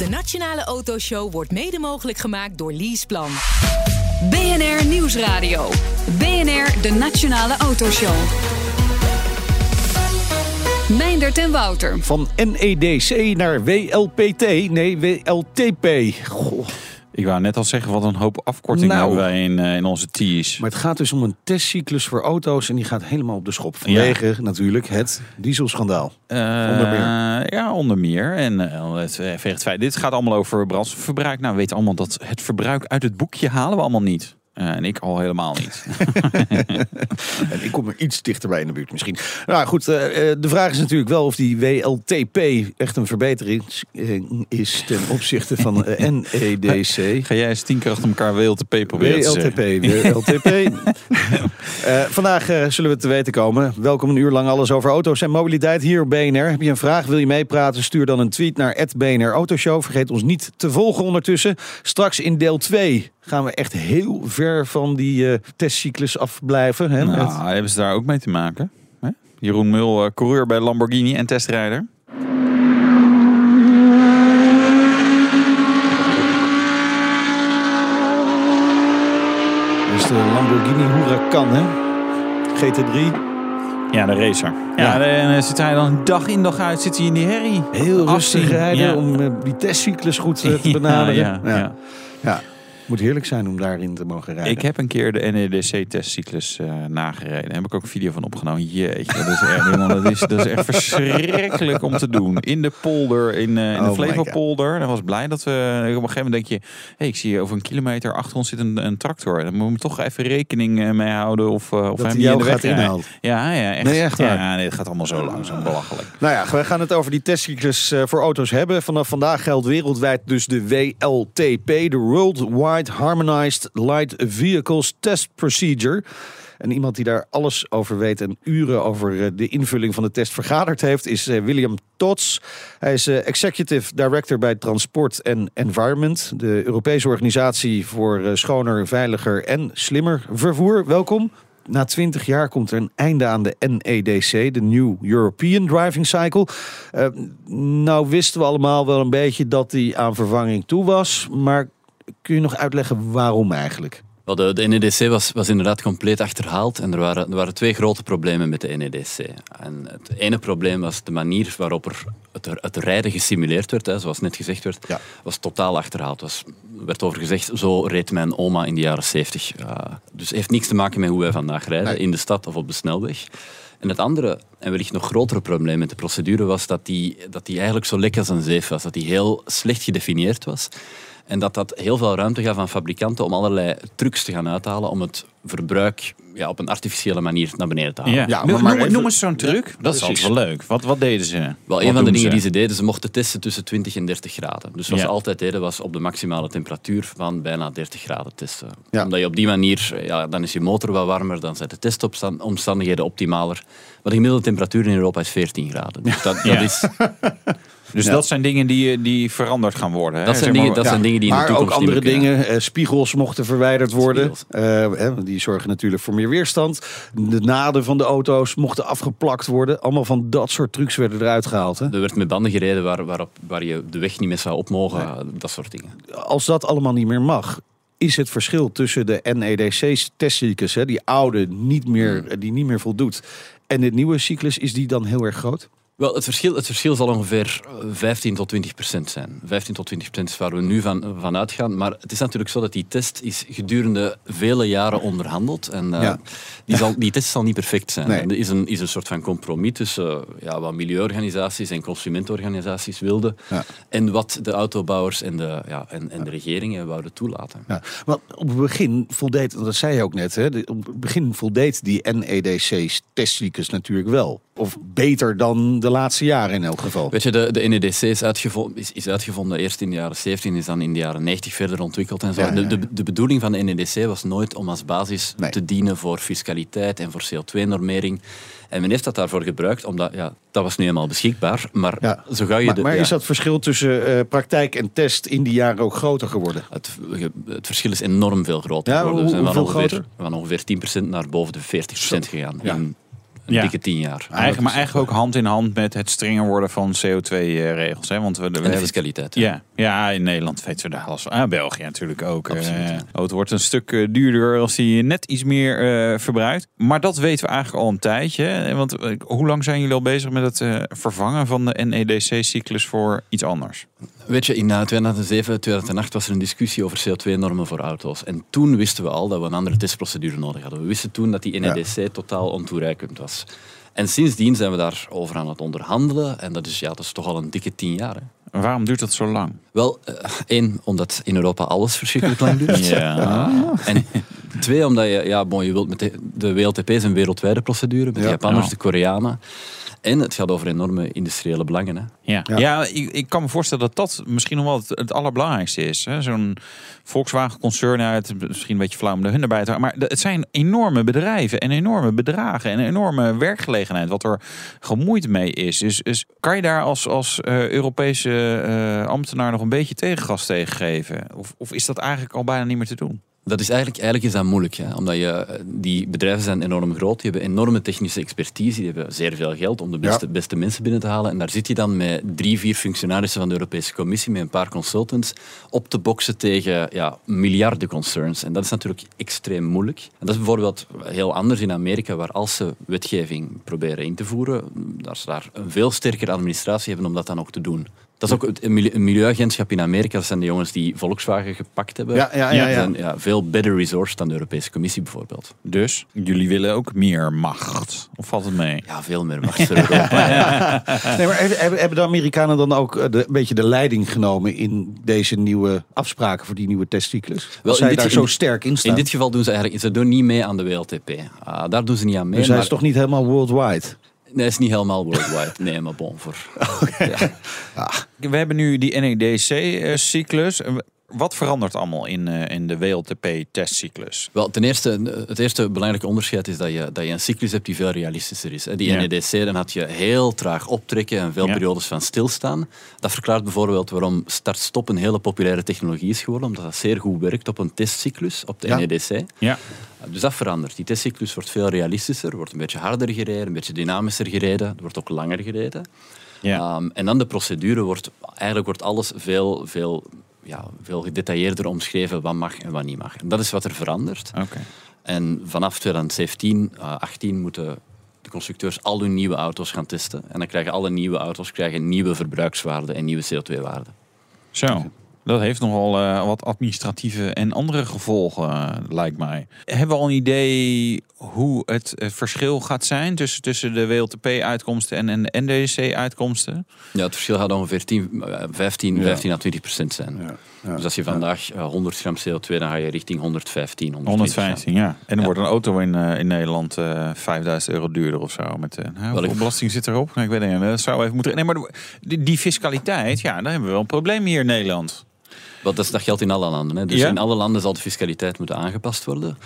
De Nationale Autoshow wordt mede mogelijk gemaakt door Leaseplan. BNR Nieuwsradio. BNR, de Nationale Autoshow. Meindert en Wouter. Van NEDC naar WLPT. Nee, WLTP. Goh. Ik wou net al zeggen, wat een hoop afkortingen Nou. hebben wij in, eh, in onze T's. Maar het gaat dus om een testcyclus voor auto's en die gaat helemaal op de schop. Vanwege natuurlijk het dieselschandaal. Eh, Onder meer. Ja, onder meer. En eh, het. Dit gaat allemaal over brandstofverbruik. Nou, we weten allemaal dat het verbruik uit het boekje halen we allemaal niet. Eh, en ik al helemaal niet. En ik kom er iets dichterbij in de buurt misschien. Nou goed, eh, eh, de vraag is natuurlijk wel of die WLTP echt een verbetering is ten opzichte van NEDC. Ga jij eens tien keer achter elkaar WLTP proberen te WLTP? WLTP. Vandaag zullen we te weten komen. Welkom een uur lang alles over auto's en mobiliteit hier op BNR. Heb je een vraag, wil je meepraten? Stuur dan een tweet naar BNR Autoshow. Vergeet ons niet te volgen ondertussen. Straks in deel 2 gaan we echt heel ver van die eh, testcyclus afblijven. Hè? Nou, Met- hebben ze daar ook mee te maken? Hè? Jeroen Mul, eh, coureur bij Lamborghini en testrijder. Is de Lamborghini Huracan, hè? GT3. Ja, de racer. Ja, Ja. en dan zit hij dan dag in dag uit zit hij in die herrie. Heel rustig rijden Ja. om eh, die testcyclus goed eh, te benaderen. Ja, ja, ja. Moet heerlijk zijn om daarin te mogen rijden. Ik heb een keer de NEDC-testcyclus eh nagereden. Daar heb ik ook een video van opgenomen. Jeetje, dat is echt, dat is, dat is echt verschrikkelijk om te doen. In de polder, in, eh, in Oh de Flevopolder. Ik was blij dat we... Op een gegeven moment denk je... Hey, ik zie over een kilometer achter ons zit een, een tractor. Dan moet je toch even rekening eh, mee houden of, of hij niet in de weg inhalen. Ja, ja, echt. Nee, echt waar? Ja, nee, het gaat allemaal zo langzaam. Belachelijk. Nou ja, we gaan het over die testcyclus voor auto's hebben. Vanaf vandaag geldt wereldwijd dus de WLTP, de Worldwide Harmonized Light Vehicles Test Procedure. En iemand die daar alles over weet en uren over eh, de invulling van de test vergaderd heeft, is eh, William Tots. Hij is eh, Executive Director bij Transport and Environment, de Europese organisatie voor schoner, veiliger en slimmer vervoer. Welkom. Na 20 jaar komt er een einde aan de NEDC, de New European Driving Cycle. Eh, nou wisten we allemaal wel een beetje dat die aan vervanging toe was, maar kun je nog uitleggen waarom eigenlijk? Wel, de, de NEDC was, was inderdaad compleet achterhaald en er waren, er waren twee grote problemen met de NEDC. En het ene probleem was de manier waarop er het, het rijden gesimuleerd werd, hè, zoals net gezegd werd, Ja. was totaal achterhaald. Was, er werd over gezegd, zo reed mijn oma in de jaren 70. dus het heeft niks te maken met hoe wij vandaag rijden, Nee. in de stad of op de snelweg. En het andere, en wellicht nog grotere probleem met de procedure, was dat die, dat die eigenlijk zo lek als een zeef was. Dat die heel slecht gedefinieerd was. En dat dat heel veel ruimte gaf aan fabrikanten om allerlei trucs te gaan uithalen om het verbruik ja, op een artificiële manier naar beneden te halen. Ja. Ja, maar noem, maar noem- even- noem eens zo'n truc. Dat is altijd wel leuk. Wat, wat deden ze? Wel, Wat een van de dingen ze? die ze deden, ze mochten testen tussen 20 en 30 graden. Dus wat Ja. ze altijd deden, was op de maximale temperatuur van bijna 30 graden testen. Ja. Omdat je op die manier, ja, dan is je motor wel warmer, dan zijn de testomstandigheden optimaler. Maar de gemiddelde temperatuur in Europa is 14 graden. Dus dat, Ja. dat, is, Dus Ja. dat zijn dingen die, die veranderd gaan worden. hè? dat, zijn, Zeg maar- dingen, dat Ja, zijn dingen die in de maar toekomst ook andere dingen. eh, spiegels mochten verwijderd worden. Eh, hè, die zorgen natuurlijk voor meer weerstand. De naden van de auto's mochten afgeplakt worden. Allemaal van dat soort trucs werden eruit gehaald. Hè? Er werd met banden gereden waar, waarop, waar je de weg niet meer zou op mogen, dat soort dingen. Als dat allemaal niet meer mag, is het verschil tussen de NEDC-testcyclus, hè, die oude, niet meer, Hmm. die niet meer voldoet, en de nieuwe cyclus, is die dan heel erg groot? Wel, het verschil, het verschil zal ongeveer eh, 15 tot 20 procent zijn. 15 tot 20 procent is waar we nu van, van uitgaan. Maar het is natuurlijk zo dat die test is gedurende vele jaren onderhandeld. En eh, Ja. die, zal, die test zal niet perfect zijn. Nee. Er is een, is een soort van compromis tussen eh, ja, wat milieuorganisaties en consumentenorganisaties wilden. Ja. En wat de autobouwers en de, ja, en, en de regeringen wouden toelaten. Ja, want op het begin voldeed, dat zei je ook net, hè, de- op het begin voldeed die NEDC-testcyclus natuurlijk wel. Of beter dan de laatste jaren in elk geval. Weet je, de, de NEDC is uitgevonden, is, is uitgevonden eerst in de jaren 70 en is dan in de jaren 90 verder ontwikkeld. En zo. Ja, De, de, de bedoeling van de NEDC was nooit om als basis Nee. te dienen voor fiscaliteit en voor CO2-normering. En men heeft dat daarvoor gebruikt, omdat ja, dat was nu eenmaal beschikbaar. Maar Ja. zo ga je Maar, de, maar ja, is dat verschil tussen eh, praktijk en test in die jaren ook groter geworden? het, het verschil is enorm veel groter Ja, geworden. We zijn van ongeveer, groter? van ongeveer 10% naar boven de 40% gegaan in Een Ja. dikke tien jaar. Eigenlijk, maar eigenlijk ook hand in hand met het strenger worden van CO2-regels. hè? Want we, we de hebben- fiscaliteit. Ja, ja, in Nederland weten we daar alles van. Ah, België natuurlijk ook. Absoluut, Eh, ja. oh, het wordt een stuk eh, duurder als die net iets meer eh, verbruikt. Maar dat weten we eigenlijk al een tijdje. Want hoe lang zijn jullie al bezig met het vervangen van de NEDC-cyclus voor iets anders? Weet je, in eh, 2007, 2008 was er een discussie over CO2-normen voor auto's. En toen wisten we al dat we een andere testprocedure nodig hadden. We wisten toen dat die NEDC totaal ontoereikend was. En sindsdien zijn we daarover aan het onderhandelen. En dat is, ja, dat is toch al een dikke tien jaar. Hè. En waarom duurt dat zo lang? Wel, eh, één, omdat in Europa alles verschrikkelijk lang duurt. Ja. En twee, omdat je, ja, bon, je wilt met de, de WLTP is een wereldwijde procedure, met de Ja. Japanners, Ja. de Koreanen. En het gaat over enorme industriële belangen. Hè. Ja, ja. Ja. ik, ik kan me voorstellen dat dat misschien nog wel het, het allerbelangrijkste is. hè. Zo'n Volkswagen-concern, is misschien een beetje flauw om de hun erbij te houden. Maar het zijn enorme bedrijven en enorme bedragen en enorme werkgelegenheid wat er gemoeid mee is. Dus, dus kan je daar als, als eh, Europese eh, ambtenaar nog een beetje tegengas tegen geven? Of, of is dat eigenlijk al bijna niet meer te doen? Dat is eigenlijk, eigenlijk is dat moeilijk, hè? omdat je, die bedrijven zijn enorm groot, die hebben enorme technische expertise, die hebben zeer veel geld om de beste, Ja. beste mensen binnen te halen. En daar zit je dan met drie, vier functionarissen van de Europese Commissie, met een paar consultants, op te boksen tegen ja, miljarden concerns. En dat is natuurlijk extreem moeilijk. En dat is bijvoorbeeld heel anders in Amerika, waar als ze wetgeving proberen in te voeren, dat ze daar een veel sterkere administratie hebben om dat dan ook te doen. Dat is ook het milieuagentschap in Amerika. Dat zijn de jongens die Volkswagen gepakt hebben. Ja, ja, ja, ja. zijn ja, veel better resourced dan de Europese Commissie bijvoorbeeld. Dus jullie willen ook meer macht. Of valt het mee? Ja, veel meer macht voor Europa. ja. Nee, maar hebben, de Amerikanen dan ook eh, de, een beetje de leiding genomen in deze nieuwe afspraken voor die nieuwe testcyclus? Wel, zij dit- daar in zo sterk in staan. In dit geval doen ze eigenlijk ze doen niet mee aan de WLTP. Ah, daar doen ze niet aan mee. dus hij maar- is toch niet helemaal worldwide? Nee, het is niet helemaal worldwide. Nee, maar bon. Voor, ja. We hebben nu die NEDC-cyclus. Wat verandert allemaal in, eh, in de WLTP-testcyclus? Wel, ten eerste, het eerste belangrijke onderscheid is dat je, dat je een cyclus hebt die veel realistischer is. hè. Die Ja. NEDC, dan had je heel traag optrekken en veel Ja. periodes van stilstaan. Dat verklaart bijvoorbeeld waarom start-stop een hele populaire technologie is geworden, omdat dat zeer goed werkt op een testcyclus, op de Ja. NEDC. Ja. Dus dat verandert. Die testcyclus wordt veel realistischer, wordt een beetje harder gereden, een beetje dynamischer gereden, er wordt ook langer gereden. ja. Ehm, en dan de procedure wordt, eigenlijk wordt alles veel, veel, ja, veel gedetailleerder omschreven wat mag en wat niet mag. En dat is wat er verandert. Oké. En vanaf 2017, eh 18 moeten de constructeurs al hun nieuwe auto's gaan testen. En dan krijgen alle nieuwe auto's krijgen nieuwe verbruikswaarden en nieuwe CO2-waarden. Zo. Dat heeft nogal eh, wat administratieve en andere gevolgen, eh, lijkt mij. Hebben we al een idee hoe het eh, verschil gaat zijn tussen, tussen de WLTP-uitkomsten en, en de NDC-uitkomsten? Ja, het verschil gaat ongeveer 10, eh, 15, Ja. 15 à 20 procent zijn. Ja, ja, dus als je vandaag eh, 100 gram CO2, dan ga je richting 115, 120 115, ja. En dan Ja. wordt een auto in, eh, in Nederland eh 5000 euro duurder of zo. Met, eh, nou, hoeveel belasting zit erop? Nee, ik weet niet. Dat zou even moeten. Nee, maar die, die fiscaliteit, ja, daar hebben we wel een probleem hier in Nederland. Wel, dat, geldt in alle landen. Hè. Dus Ja? in alle landen zal de fiscaliteit moeten aangepast worden.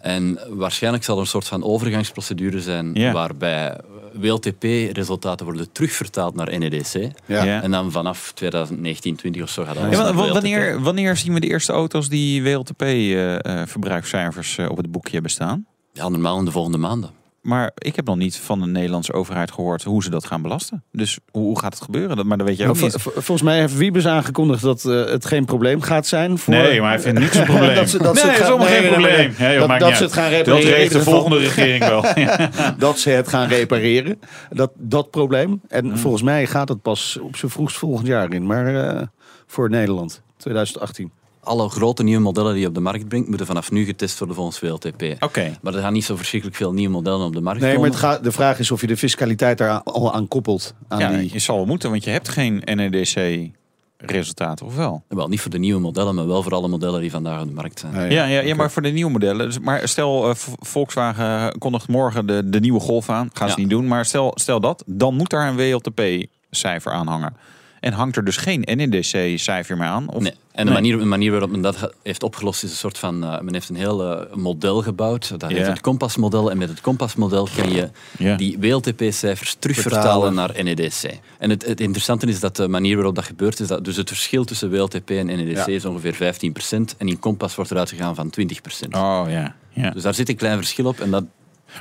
En waarschijnlijk zal er een soort van overgangsprocedure zijn Ja. waarbij WLTP-resultaten worden terugvertaald naar NEDC. Ja. Ja. En dan vanaf 2019, 20 of zo gaat alles Ja, wanneer, wanneer zien we de eerste auto's die WLTP-verbruikscijfers eh, op het boekje hebben staan? Ja, normaal in de volgende maanden. Maar ik heb nog niet van de Nederlandse overheid gehoord hoe ze dat gaan belasten. Dus hoe, hoe gaat het gebeuren? Dat, maar dat weet ook Nou, niet. vol- volgens mij heeft Wiebes aangekondigd dat eh, het geen probleem gaat zijn. Voor, Nee, maar hij vindt niks een probleem. Dat ze- dat ze nee, het is allemaal geen nee, nee, nee, probleem. nee. Ja, joh, Dat- dat ze het gaan repareren Dat regelt de volgende regering wel. Dat ze het gaan repareren. Dat, dat probleem. En volgens mij gaat het pas op zijn vroegst volgend jaar in. Maar eh, voor Nederland, 2018. Alle grote nieuwe modellen die je op de markt brengt, moeten vanaf nu getest worden volgens WLTP. Oké. Maar er gaan niet zo verschrikkelijk veel nieuwe modellen op de markt Nee, maar komen. het gaat, de vraag is of je de fiscaliteit daar al aan koppelt. Aan Ja, die, je zal wel moeten, want je hebt geen NEDC-resultaten, of wel? Wel, niet voor de nieuwe modellen, maar wel voor alle modellen die vandaag op de markt zijn. Nee, Ja, ja, ja maar voor de nieuwe modellen. Dus, maar stel, eh, Volkswagen kondigt morgen de, de nieuwe Golf aan. Gaan ze niet doen. Maar stel, stel dat, dan moet daar een WLTP-cijfer aan hangen. En hangt er dus geen NEDC-cijfer meer aan? Of, Nee. En de, manier, de manier waarop men dat heeft opgelost is een soort van... eh, men heeft een heel eh, model gebouwd. Dat heet Ja. het kompasmodel. En met het kompasmodel kan je die WLTP-cijfers terugvertalen naar NEDC. En het, het interessante is dat de manier waarop dat gebeurt... is dat dus het verschil tussen WLTP en NEDC Ja. is ongeveer 15%. En in kompas wordt eruit gegaan van 20%. Oh ja. ja. Dus daar zit een klein verschil op. En dat,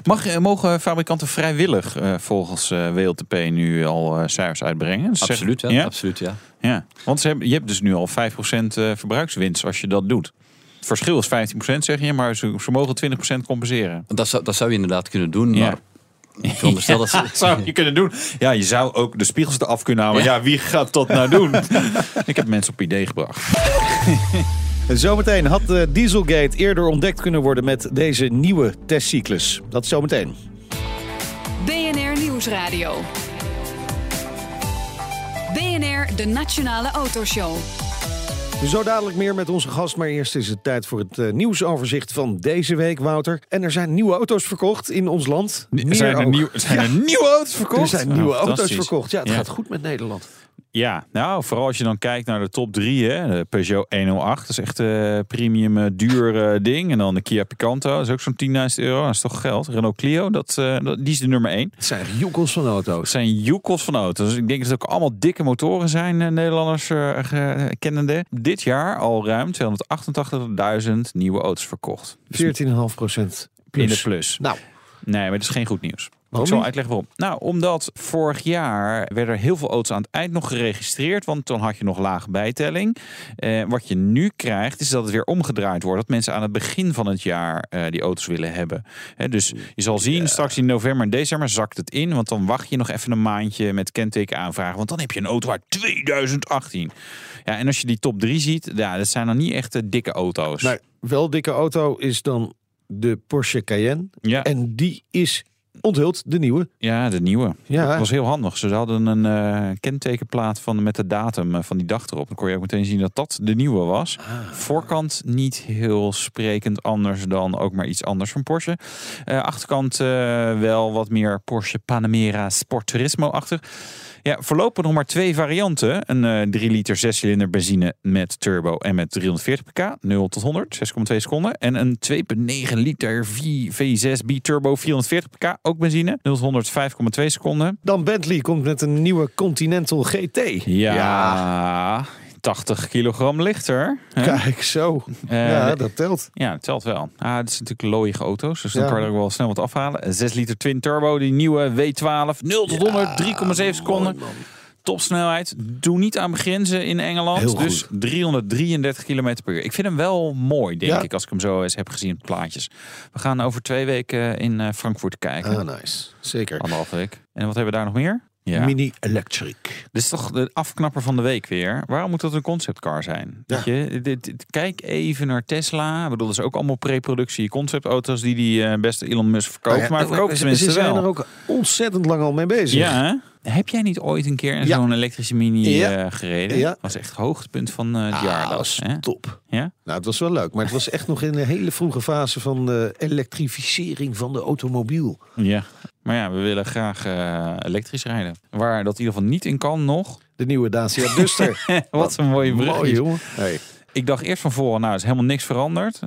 Mag, eh, mogen fabrikanten vrijwillig eh, volgens eh, WLTP nu al eh, cijfers uitbrengen? Absoluut, ja. Absoluut, ja. Ja, want ze hebben, je hebt dus nu al 5% eh, verbruikswinst als je dat doet. Het verschil is 15% zeg je, maar ze, ze mogen 20% compenseren. Dat zou, dat zou je inderdaad kunnen doen, Ja. maar ik veronderstel dat ze... zou je kunnen doen. Ja, je zou ook de spiegels eraf kunnen halen. Ja, wie gaat dat nou doen? Ik heb mensen op idee gebracht. Zometeen had de Dieselgate eerder ontdekt kunnen worden met deze nieuwe testcyclus. Dat zometeen. BNR Nieuwsradio. BNR, de Nationale Autoshow. Zo dadelijk meer met onze gast, maar eerst is het tijd voor het eh, nieuwsoverzicht van deze week, Wouter. En er zijn nieuwe auto's verkocht in ons land. Meer zijn er, nieuw, zijn er nieuwe auto's verkocht? Er zijn nieuwe Oh, auto's verkocht. Ja, het Ja. gaat goed met Nederland. Ja, nou, vooral als je dan kijkt naar de top 3, hè. De Peugeot 108, dat is echt een premium eh, duur eh, ding. En dan de Kia Picanto, dat is ook zo'n 10.000 euro, dat is toch geld. Renault Clio, dat, eh, dat, die is de nummer 1. Het zijn joekels van Het auto's. zijn joekels van auto's. Dus ik denk dat het ook allemaal dikke motoren zijn, eh, Nederlanders eh, kennende. Dit jaar al ruim 288.000 nieuwe auto's verkocht. Dus 14,5 procent in de plus. Nou, Nee, maar dat is geen goed nieuws. Ik zal uitleggen waarom. Nou, omdat vorig jaar werden er heel veel auto's aan het eind nog geregistreerd. Want dan had je nog lage bijtelling. Eh, wat je nu krijgt, is dat het weer omgedraaid wordt. Dat mensen aan het begin van het jaar eh, die auto's willen hebben. Dus je zal zien, straks in november en december zakt het in. Want dan wacht je nog even een maandje met kenteken aanvragen. Want dan heb je een auto uit 2018. Ja, en als je die top 3 ziet, ja, dat zijn dan niet echt eh, dikke auto's. nou, wel dikke auto is dan de Porsche Cayenne. ja, En die is onthuld, de nieuwe. ja, de nieuwe. Ja. Dat was heel handig. Ze hadden een eh, kentekenplaat van, met de datum eh, van die dag erop. Dan kon je ook meteen zien dat dat de nieuwe was. Voorkant niet heel sprekend anders dan ook maar iets anders van Porsche. Eh, achterkant wel wat meer Porsche Panamera Sport Turismo achter. Ja, voorlopig nog maar twee varianten. Een eh 3 liter 6 cilinder benzine met turbo en met 340 pk. 0 tot 100, 6,2 seconden. En een 2,9 liter V- V6 B-turbo 440 pk, ook benzine. 0 tot 100, 5,2 seconden. Dan Bentley komt met een nieuwe Continental GT. Ja, 80 kilogram lichter. hè? Kijk zo. Eh, ja, dat telt. Ja, het telt wel. Ah, het is natuurlijk looie auto's, dus dan Ja. kan je er ook wel snel wat afhalen. 6 liter twin turbo, die nieuwe W12, 0 tot 100, 3,7 seconden. Topsnelheid. Doe niet aan begrenzen in Engeland. Dus 333 km per uur. Ik vind hem wel mooi, denk Ja. ik, als ik hem zo eens heb gezien op plaatjes. We gaan over twee weken in eh, Frankfurt kijken. Ah, nice. Zeker. Anderhalve week. En wat hebben we daar nog meer? Ja. Mini Electric. Dit is toch de afknapper van de week weer. Waarom moet dat een conceptcar zijn? Weet je, dit, dit- kijk even naar Tesla. Ik bedoel, dat is ook allemaal preproductie conceptauto's die die eh, beste Elon Musk verkoopt. Nou ja, maar verkoopt ze, tenminste ze zijn wel. er ook ontzettend lang al mee bezig. Ja? Heb jij niet ooit een keer in Ja. zo'n elektrische mini Ja. eh, gereden? Ja. Dat was echt het hoogtepunt van eh, het Ah, jaar. dat was hè? top. Ja? Nou, het was wel leuk, maar het was echt nog in een hele vroege fase van de elektrificering van de automobiel. ja. Maar ja, we willen graag eh, elektrisch rijden. Waar dat in ieder geval niet in kan nog. De nieuwe Dacia Duster. Wat een mooie brug. Mooi, jongen. Hey. Ik dacht eerst van voren, nou, is helemaal niks veranderd.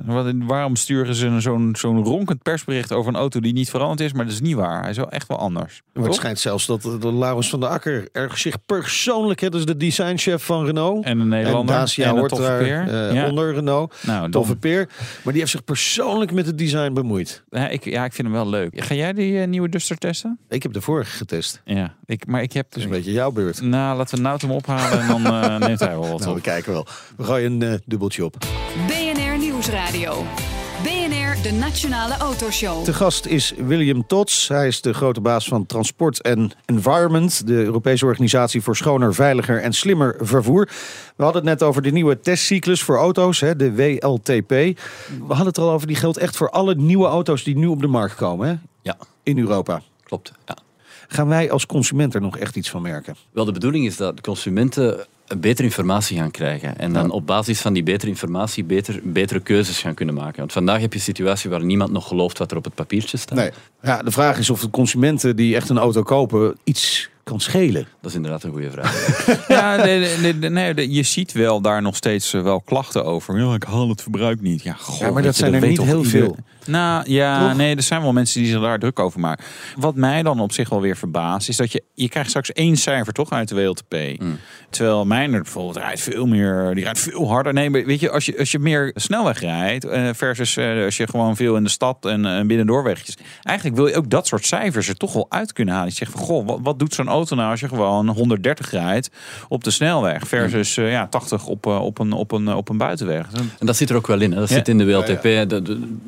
Waarom sturen ze zo'n zo'n ronkend persbericht over een auto die niet veranderd is? Maar dat is niet waar. Hij is wel echt wel anders. Maar het schijnt zelfs dat de Laurens van der Akker er zich persoonlijk, hè, dus de designchef van Renault. En een Nederlander. En Dacia en hoort daar eh, ja. onder Renault. Nou, Toffe peer. Maar die heeft zich persoonlijk met het design bemoeid. ja, ik, ja, ik vind hem wel leuk. Ga jij die eh, nieuwe Duster testen? Ik heb de vorige getest. Ja, ik, maar ik heb... Is een beetje jouw beurt. Nou, laten we Nautum ophalen en dan eh, neemt hij wel wat Nou, we kijken wel. We gooien een dubbeltje op. BNR Nieuwsradio. BNR, de Nationale Autoshow. Te gast is William Tots. Hij is de grote baas van Transport en Environment, de Europese organisatie voor schoner, veiliger en slimmer vervoer. We hadden het net over de nieuwe testcyclus voor auto's, hè, de WLTP. We hadden het er al over, die geldt echt voor alle nieuwe auto's die nu op de markt komen hè, Ja, in Europa. klopt. Ja. Gaan wij als consument er nog echt iets van merken? Wel, de bedoeling is dat consumenten betere informatie gaan krijgen. En dan op basis van die betere informatie beter, betere keuzes gaan kunnen maken. Want vandaag heb je een situatie waar niemand nog gelooft wat er op het papiertje staat. Nee. Ja, de vraag is of de consumenten die echt een auto kopen iets kan schelen. Dat is inderdaad een goede vraag. Ja, nee, nee, nee, nee, nee, de- je ziet wel daar nog steeds eh, wel klachten over. Ja, ik haal het verbruik niet. Ja, goh, Ja, maar dat je, zijn er niet toch heel ieder- veel. Nou ja, Toch? nee, er zijn wel mensen die zich daar druk over maken. Wat mij dan op zich wel weer verbaast, is dat je, je krijgt straks één cijfer toch uit de WLTP. Terwijl mijner bijvoorbeeld rijdt veel meer, die rijdt veel harder. Nee, maar weet je, als je, als je meer snelweg rijdt eh, versus eh, als je gewoon veel in de stad en uh, binnendoorwegjes. Eigenlijk wil je ook dat soort cijfers er toch wel uit kunnen halen. Je zegt van, goh, wat, wat doet zo'n auto nou als je gewoon 130 rijdt op de snelweg versus eh, ja, 80 op, op, een, op, een, op een buitenweg. En dat zit er ook wel in. Hè. Dat Ja. zit in de WLTP. De, de,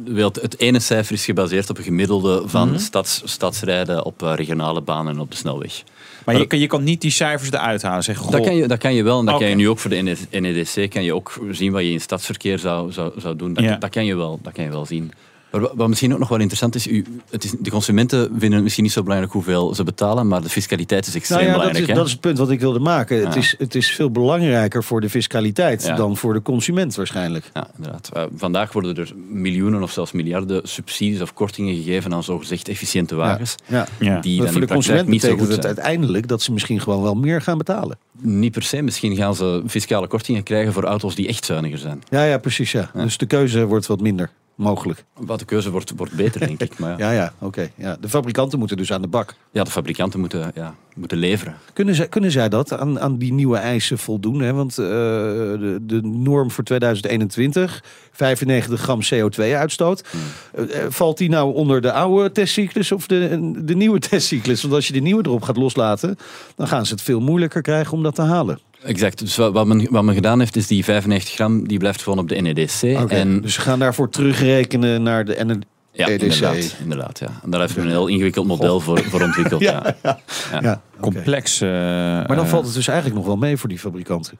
de WLT het ene cijfer is gebaseerd op een gemiddelde van Mhm. stads, stadsrijden op eh, regionale banen en op de snelweg. Maar je, kan- je kan niet die cijfers eruit halen. Goh, Dat kan, je, dat kan je wel. En dat kan je nu ook voor de NEDC. Kan je ook zien wat je in stadsverkeer zou, zou, zou doen. Dat, Ja. dat, kan je wel, dat kan je wel zien. Maar wa- wat misschien ook nog wel interessant is, u, het is, de consumenten vinden het misschien niet zo belangrijk hoeveel ze betalen, maar de fiscaliteit is extreem Nou ja, dat belangrijk. is, hè. dat is het punt wat ik wilde maken. Het, is, het is veel belangrijker voor de fiscaliteit Ja. dan voor de consument waarschijnlijk. Ja, inderdaad. Vandaag worden er miljoenen of zelfs miljarden subsidies of kortingen gegeven aan zogezegd efficiënte wagens. Ja. Ja. Die dan voor de consument niet zo betekent goed het zijn. uiteindelijk dat ze misschien gewoon wel meer gaan betalen. Niet per se. Misschien gaan ze fiscale kortingen krijgen voor auto's die echt zuiniger zijn. Ja, ja, precies. Ja. Dus de keuze wordt wat minder mogelijk. Wat de keuze wordt, wordt beter, denk ik. Maar ja. Ja, ja, oké. Ja. De fabrikanten moeten dus aan de bak. Ja, de fabrikanten moeten, ja, moeten leveren. Kunnen zij, kunnen zij dat aan, aan die nieuwe eisen voldoen? Hè? Want eh, de, de norm voor 2021, 95 gram CO2-uitstoot. Hmm. valt die nou onder de oude testcyclus of de, de nieuwe testcyclus? Want als je de nieuwe erop gaat loslaten, dan gaan ze het veel moeilijker krijgen om dat te halen. Exact. Dus wat, wat men, wat men gedaan heeft, is die 95 gram, die blijft gewoon op de NEDC. En Dus ze gaan daarvoor terugrekenen naar de NEDC. ja, inderdaad, inderdaad ja. En daar heeft men een heel ingewikkeld model voor, voor ontwikkeld. Ja. Ja, oké. complex. eh, Maar dan eh, valt het dus eigenlijk nog wel mee voor die fabrikanten.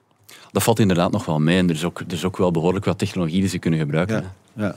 Dat valt inderdaad nog wel mee. En er is ook, er is ook wel behoorlijk wat technologie die ze kunnen gebruiken. Ja. Ja.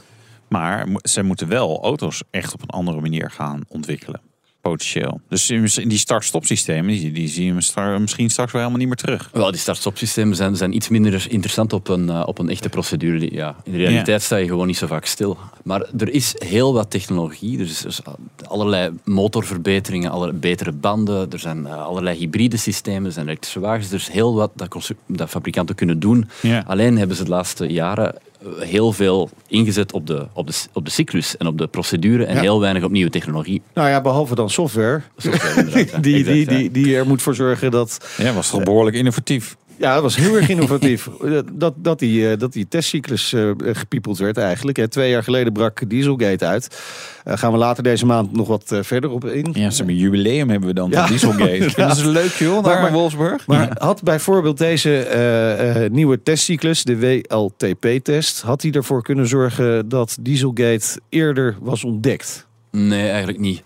Maar ze moeten wel auto's echt op een andere manier gaan ontwikkelen. Potentieel. Dus in die start-stop systemen, die, die zie je misschien straks wel helemaal niet meer terug. Wel, die start-stop systemen zijn, zijn iets minder interessant op een, eh, op een echte procedure. Ja, in de realiteit sta je gewoon niet zo vaak stil. Maar er is heel wat technologie. Er is dus allerlei motorverbeteringen, betere banden. Er zijn eh, allerlei hybride systemen, er zijn elektrische wagens. Er is heel wat dat, dat fabrikanten kunnen doen. Ja. Alleen hebben ze de laatste jaren heel veel ingezet op de, op de, op de cyclus en op de procedure en Ja. heel weinig op nieuwe technologie. Nou ja, behalve dan software. Die, Exact, die, ja. die, die er moet voor zorgen dat Ja, was toch behoorlijk innovatief. Ja, dat was heel erg innovatief. dat, dat, die, eh, dat die testcyclus eh, gepiepeld werd eigenlijk. Hè. Twee jaar geleden brak Dieselgate uit. Eh, gaan we later deze maand nog wat eh, verder op in. Ja, ze hebben een jubileum hebben we dan Ja. van Dieselgate. Dat is leuk joh, daar Maar- Wolfsburg. Maar had bijvoorbeeld deze eh, eh, nieuwe testcyclus, de WLTP-test... had die ervoor kunnen zorgen dat Dieselgate eerder was ontdekt? Nee, eigenlijk niet.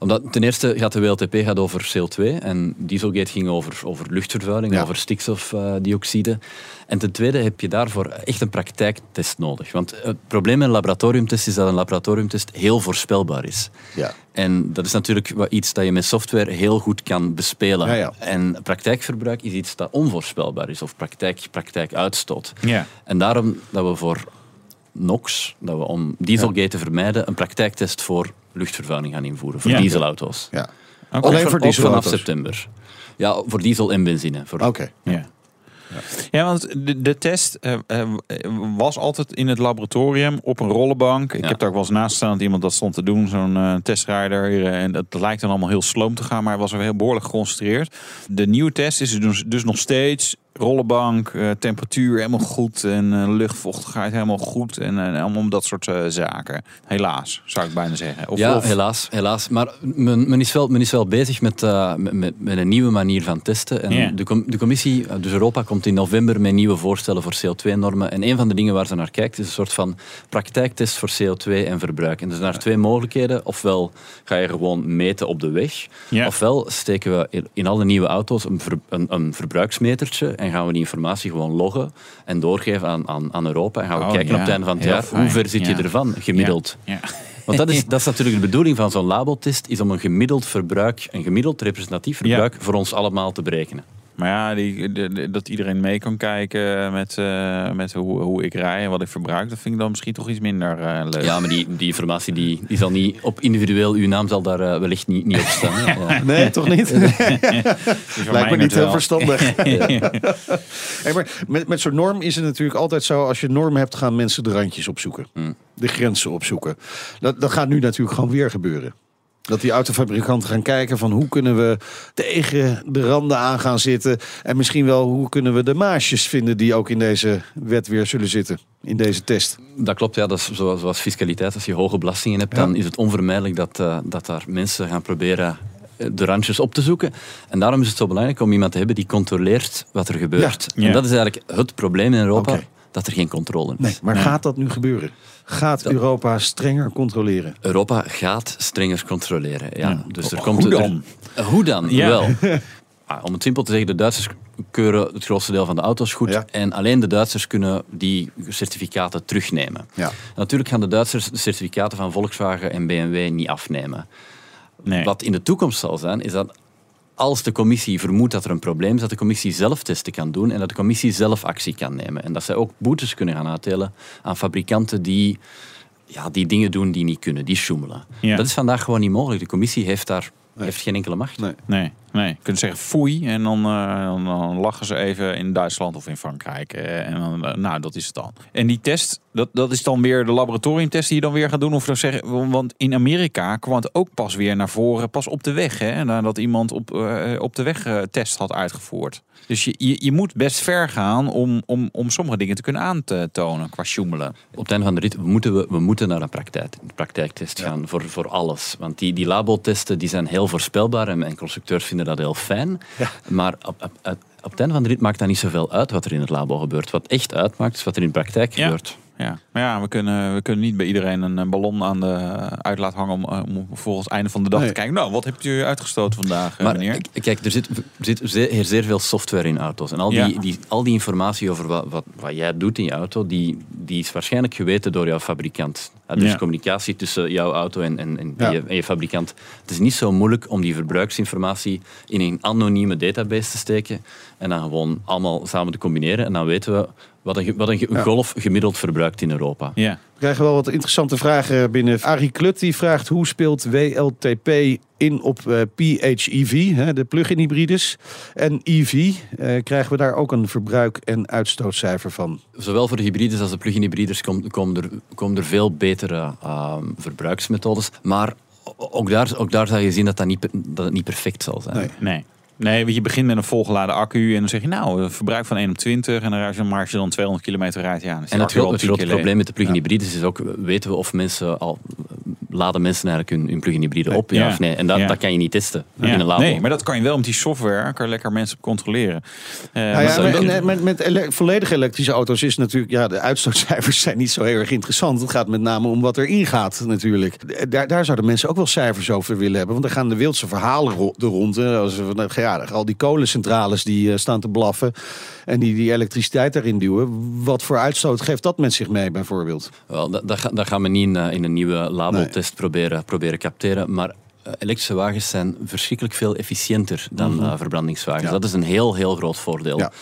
Omdat ten eerste gaat de WLTP gaat over CO2 en Dieselgate ging over, over luchtvervuiling, Ja. over stikstofdioxide. en ten tweede heb je daarvoor echt een praktijktest nodig. Want het probleem met een laboratoriumtest is dat een laboratoriumtest heel voorspelbaar is. Ja. En dat is natuurlijk iets dat je met software heel goed kan bespelen. Ja, ja. En praktijkverbruik is iets dat onvoorspelbaar is, of praktijk, praktijkuitstoot. Ja. En daarom dat we voor NOx, dat we om Dieselgate te vermijden, een praktijktest voor luchtvervuiling gaan invoeren. Voor Ja. dieselauto's. ja. Alleen voor ook vanaf september. Ja, voor diesel en benzine. Voor, Oké. Ja. Ja, want de, de test eh, eh, was altijd in het laboratorium op een rollenbank. Ik Ja. heb daar ook wel eens naast gestaan dat iemand dat stond te doen, zo'n eh, testrijder. en dat, dat lijkt dan allemaal heel sloom te gaan, maar hij was er heel behoorlijk geconcentreerd. De nieuwe test is dus, dus nog steeds rollenbank, eh, temperatuur helemaal goed en eh, luchtvochtigheid helemaal goed. En allemaal dat soort eh, zaken. Helaas, zou ik bijna zeggen. Of, ja, of- helaas, helaas. Maar men, men, is wel, men is wel bezig met, met- met, een nieuwe manier van testen. En de, com- de commissie, dus Europa, komt in november met nieuwe voorstellen voor CO2-normen. En een van de dingen waar ze naar kijkt, is een soort van praktijktest voor CO2 en verbruik. En er zijn daar twee mogelijkheden. Ofwel ga je gewoon meten op de weg. Ofwel steken we in- in alle nieuwe auto's een, ver- een, een verbruiksmetertje en gaan we die informatie gewoon loggen en doorgeven aan, aan, aan Europa. En gaan we Oh, kijken ja. op het einde van het Heel jaar, fijn. hoe ver zit je ervan, gemiddeld. Want dat is, dat is natuurlijk de bedoeling van zo'n labeltest, is om een gemiddeld verbruik, een gemiddeld representatief verbruik voor ons allemaal te berekenen. Maar ja, die, de- de- dat iedereen mee kan kijken met, eh, met hoe, hoe ik rij en wat ik verbruik, dat vind ik dan misschien toch iets minder eh, leuk. Ja, maar die, die informatie die, die zal niet op individueel, uw naam zal daar eh, wellicht niet, niet op staan. Ja. Nee, toch niet? Dus Lijkt me niet heel wel. verstandig. Hey, maar met, met zo'n norm is het natuurlijk altijd zo... als je norm hebt, gaan mensen de randjes opzoeken. Mm. De grenzen opzoeken. Dat, dat gaat nu natuurlijk gewoon weer gebeuren. Dat die autofabrikanten gaan kijken van hoe kunnen we tegen de randen aan gaan zitten. En misschien wel hoe kunnen we de maasjes vinden die ook in deze wet weer zullen zitten. In deze test. Dat klopt, ja. Dat is zoals, zoals fiscaliteit. Als je hoge belastingen hebt, Ja. dan is het onvermijdelijk dat, eh, dat daar mensen gaan proberen eh, de randjes op te zoeken. En daarom is het zo belangrijk om iemand te hebben die controleert wat er gebeurt. Ja. En dat is eigenlijk het probleem in Europa, dat er geen controle is. Nee, maar Nee. gaat dat nu gebeuren? Gaat Europa strenger controleren? Europa gaat strenger controleren. Ja. Ja. Dus er Hoe komt dan? Er, hoe dan? Ja. Wel. Ah, om het simpel te zeggen, de Duitsers keuren het grootste deel van de auto's goed. Ja. En alleen de Duitsers kunnen die certificaten terugnemen. Ja. Natuurlijk gaan de Duitsers de certificaten van Volkswagen en BMW niet afnemen. Nee. Wat in de toekomst zal zijn, is dat als de commissie vermoedt dat er een probleem is, dat de commissie zelf testen kan doen en dat de commissie zelf actie kan nemen. En dat zij ook boetes kunnen gaan uitdelen aan fabrikanten die, ja, die dingen doen die niet kunnen, die sjoemelen. Ja. Dat is vandaag gewoon niet mogelijk. De commissie heeft daar heeft geen enkele macht. Nee. Nee, nee. Je kunt zeggen foei en dan, eh, dan, dan lachen ze even in Duitsland of in Frankrijk. eh, en dan, eh, nou, dat is het dan. En die test, dat, dat is dan weer de laboratoriumtest die je dan weer gaat doen. Of dan zeggen, want in Amerika kwam het ook pas weer naar voren, pas op de weg. Hè, nadat iemand op, eh, op de weg eh, test had uitgevoerd. Dus je, je, je moet best ver gaan om, om, om sommige dingen te kunnen aan te tonen qua sjoemelen. Op het einde van de rit moeten we, we moeten naar een praktijk, een praktijktest gaan voor, voor alles. Want die, die labotesten die zijn heel voorspelbaar en, en constructeurs vinden dat heel fijn. Maar op, op, op, op het einde van de rit maakt dat niet zoveel uit wat er in het labo gebeurt. Wat echt uitmaakt is wat er in de praktijk Ja. gebeurt. Ja, maar ja, we kunnen, we kunnen niet bij iedereen een, eh, ballon aan de uit laten hangen om, eh, om volgens het einde van de dag Nee. te kijken. Nou, wat hebt u uitgestoten vandaag, eh, Maar meneer? kijk, er zit, er zit zeer, zeer veel software in auto's. En al die, Ja. die, al die informatie over wat, wat, wat jij doet in je auto, die, die is waarschijnlijk geweten door jouw fabrikant. Dus Ja. communicatie tussen jouw auto en, en, en, Ja. je, en je fabrikant. Het is niet zo moeilijk om die verbruiksinformatie in een anonieme database te steken en dan gewoon allemaal samen te combineren. En dan weten we wat een, wat een Ja. golf gemiddeld verbruikt in Europa. Ja. We krijgen wel wat interessante vragen binnen. Arie Klut die vraagt hoe speelt WLTP in op eh, PHEV, hè, de plug-in hybrides. En EV, eh, krijgen we daar ook een verbruik- en uitstootcijfer van? Zowel voor de hybrides als de plug-in hybrides kom- komen er, komen er veel betere ehm, verbruiksmethodes. Maar ook daar, ook daar zal je zien dat, dat, niet, dat het niet perfect zal zijn. Nee. Nee. Nee, want je begint met een volgeladen accu en dan zeg je nou, verbruik van 1 op 20 en dan als je, maar als je dan 200 kilometer rijdt, ja, dan is En het, accu al gro- het 10 grote keer leeg. probleem met de plug-in hybrides is ook, weten we of mensen al, laden mensen eigenlijk hun, hun plug-in hybride op, ja, Ja. of nee? En dat, Ja. dat kan je niet testen Ja. in een labo. Nee, maar dat kan je wel met die software, kan je lekker mensen op controleren. Eh, Nou ja, met, dat- met, met, met ele- volledig elektrische auto's is natuurlijk, ja, de uitstootcijfers zijn niet zo heel erg interessant. Het gaat met name om wat erin gaat natuurlijk. Daar, daar zouden mensen ook wel cijfers over willen hebben. Want er gaan de wildste verhalen ro- er rond. hè. Als we, nou, ja, al die kolencentrales die eh, staan te blaffen en die, die elektriciteit daarin duwen. Wat voor uitstoot geeft dat met zich mee bijvoorbeeld? Wel, ga- dat gaan we niet in, eh, in een nieuwe proberen, proberen capteren. Maar eh, elektrische wagens zijn verschrikkelijk veel efficiënter dan eh, verbrandingswagens. Mhm. Ja. Dat is een heel, heel groot voordeel. Ja.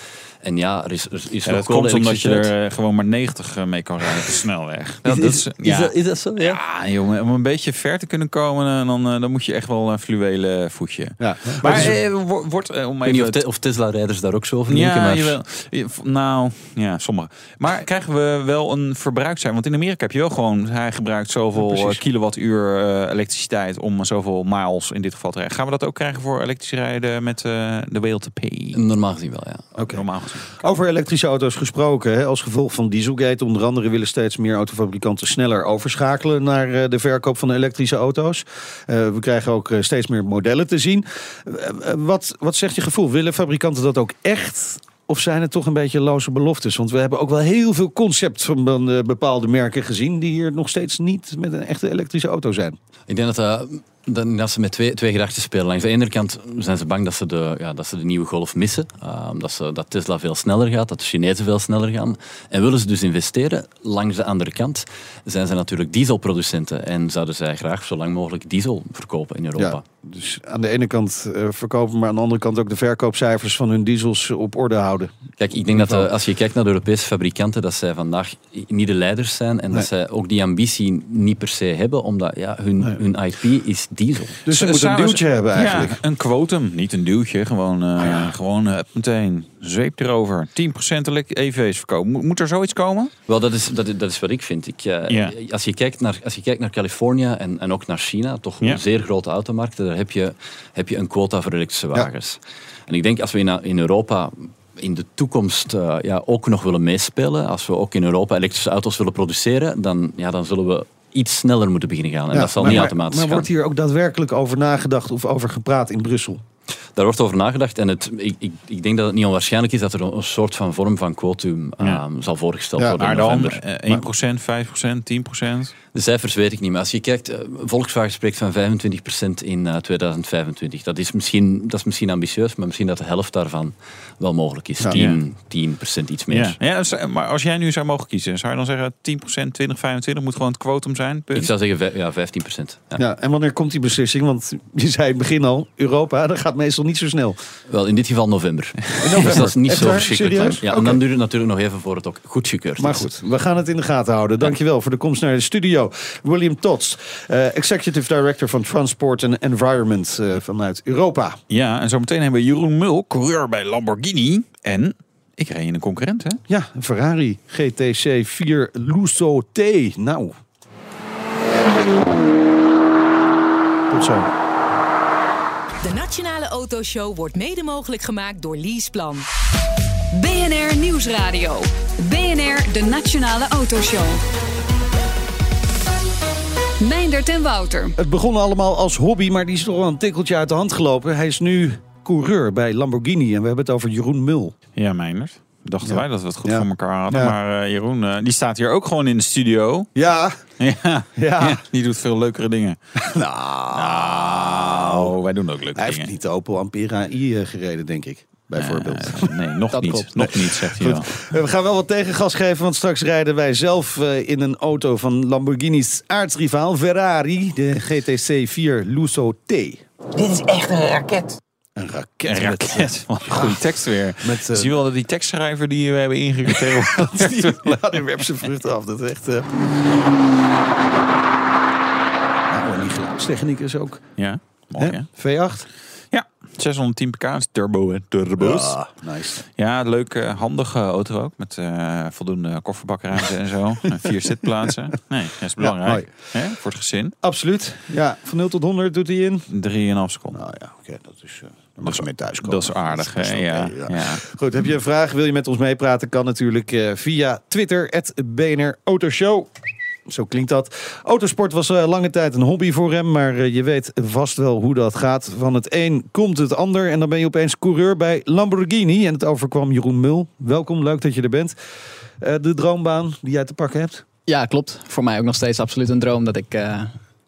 En ja, er is, er is ja, dat komt omdat je er eh, gewoon maar 90 mee kan rijden op de snelweg. Dat, Is, dat is, ja. dat, is dat zo? Ja. Ja, jongen, om een beetje ver te kunnen komen, eh, dan, eh, dan moet je echt wel een fluwelen voetje. Ja, Maar eh, wordt, eh, om niet even of, te- of Tesla-rijders daar ook zo denken. Ja, maar jawel. Nou, ja, sommige. Maar krijgen we wel een verbruikcijfer? Want in Amerika heb je wel gewoon... Hij gebruikt zoveel eh, kilowattuur eh, elektriciteit om zoveel miles in dit geval te rijden. Gaan we dat ook krijgen voor elektrisch rijden met eh, de WLTP? normaal gezien wel, ja. Oké. Normaal gezien. Over elektrische auto's gesproken. Hè, als gevolg van Dieselgate onder andere willen steeds meer autofabrikanten sneller overschakelen naar eh, de verkoop van elektrische auto's. Eh, we krijgen ook eh, steeds meer modellen te zien. Wat, wat zegt je gevoel? Willen fabrikanten dat ook echt? Of zijn het toch een beetje loze beloftes? Want we hebben ook wel heel veel concepts van bepaalde merken gezien die hier nog steeds niet met een echte elektrische auto zijn. Ik denk dat Dan, dat ze met twee, twee gedachten spelen. Langs de ene kant zijn ze bang dat ze de, ja, dat ze de nieuwe golf missen. Uh, omdat ze, dat Tesla veel sneller gaat, dat de Chinezen veel sneller gaan. En willen ze dus investeren. Langs de andere kant zijn ze natuurlijk dieselproducenten. En zouden zij graag zo lang mogelijk diesel verkopen in Europa. Ja, dus aan de ene kant uh, verkopen, maar aan de andere kant ook de verkoopcijfers van hun diesels op orde houden. Kijk, ik denk dat uh, als je kijkt naar de Europese fabrikanten, dat zij vandaag niet de leiders zijn. En nee. dat zij ook die ambitie niet per se hebben, omdat ja, hun, nee. hun IP is diesel. Dus ze moeten een duwtje hebben eigenlijk. Ja, een quotum, niet een duwtje. Gewoon, uh, ja. gewoon uh, meteen zweep erover. 10% EV's verkopen. Moet, moet, er zoiets komen? Wel, dat is, dat, dat is wat ik vind. Ik, uh, ja. als, je kijkt naar, als je kijkt naar Californië en, en ook naar China, toch ja. zeer grote automarkten, daar heb je, heb je een quota voor elektrische wagens. En ik denk als we in, in Europa in de toekomst uh, ja, ook nog willen meespelen, als we ook in Europa elektrische auto's willen produceren, dan, ja, dan zullen we iets sneller moeten beginnen gaan. En ja, dat zal maar, niet maar, automatisch Maar gaan. wordt hier ook daadwerkelijk over nagedacht of over gepraat in Brussel? Daar wordt over nagedacht en het, ik, ik, ik, denk dat het niet onwaarschijnlijk is dat er een soort van vorm van quotum ja. um, zal voorgesteld ja, worden in maar dan november. uh, 1%, 5%, 10%? De cijfers weet ik niet, maar als je kijkt, uh, Volkswagen spreekt van 25% in uh, 2025. Dat is, misschien, dat is misschien ambitieus, maar misschien dat de helft daarvan wel mogelijk is. Ja. 10, 10% iets meer. Ja. Ja, maar als jij nu zou mogen kiezen, zou je dan zeggen 10%, 20, 25 moet gewoon het quotum zijn? Punt? Ik zou zeggen ja, 15%. Ja. ja, en wanneer komt die beslissing? Want je zei in het begin al, Europa, dat gaat meestal niet zo snel. Wel, in dit geval november. In november. dus dat is niet Echt zo verschrikkelijk? Ja. En dan duurt het natuurlijk nog even voor het ook goedgekeurd Maar goed, we gaan het in de gaten houden. Dankjewel voor de komst naar de studio. William Tots, uh, Executive Director van Transport and Environment uh, vanuit Europa. Ja, en zometeen hebben we Jeroen Mul, coureur bij Lamborghini. En ik reed in een concurrent, hè? Ja, een Ferrari GTC 4 Lusso T. Nou. Tot zo. De Nationale Autoshow wordt mede mogelijk gemaakt door Leaseplan. BNR Nieuwsradio. BNR, de Nationale Autoshow. Meindert en Wouter. Het begon allemaal als hobby, maar die is toch wel een tikkeltje uit de hand gelopen. Hij is nu coureur bij Lamborghini en we hebben het over Jeroen Mul. Ja, Meinert. Dachten Ja. wij dat we het goed Ja. voor elkaar hadden. Ja. Maar uh, Jeroen, uh, die staat hier ook gewoon in de studio. Ja, Ja, ja. ja, die doet veel leukere dingen. Nou, Nou, wij doen ook leuke hij heeft dingen. niet de Opel Ampera i eh, gereden, denk ik. Bijvoorbeeld. Eh, nee, nog Dat niet. klopt. Nog niet, zegt hij wel. Eh, We gaan wel wat tegengas geven, want straks rijden wij zelf eh, in een auto van Lamborghini's aardsrivaal Ferrari, de GTC 4 Lusso T. Dit is echt een raket. Een raket. Een raket. Wat een goede tekst weer. Met, eh, Zie je wel dat die tekstschrijver die we hebben ingehuurd tegenwoordig- ja, die werpt zijn vruchten af. Dat is echt... eh Nou, en die geluidstechniek is ook... Ja, mooi Hè? hè? V8? Ja, 610 pk is turbo hè. Turbo's. Ah, nice. Ja, leuke, handige auto ook. Met eh, voldoende kofferbakruimte en zo. En vier zitplaatsen. Nee, dat is belangrijk. hè, voor het gezin. Absoluut. Ja, van 0 tot 100 doet hij in. 3,5 seconden. Nou ja, oké, dat is... eh dan mag je mee thuiskomen. Dat is aardig, hè? Ja, ja. Goed, heb je een vraag? Wil je met ons meepraten? Kan natuurlijk eh, via Twitter, het BNR Autoshow. Zo klinkt dat. Autosport was eh, lange tijd een hobby voor hem, maar eh, je weet vast wel hoe dat gaat. Van het een komt het ander en dan ben je opeens coureur bij Lamborghini. En het overkwam Jeroen Mul. Welkom, leuk dat je er bent. Eh, de droombaan die jij te pakken hebt? Ja, klopt. Voor mij ook nog steeds absoluut een droom dat ik,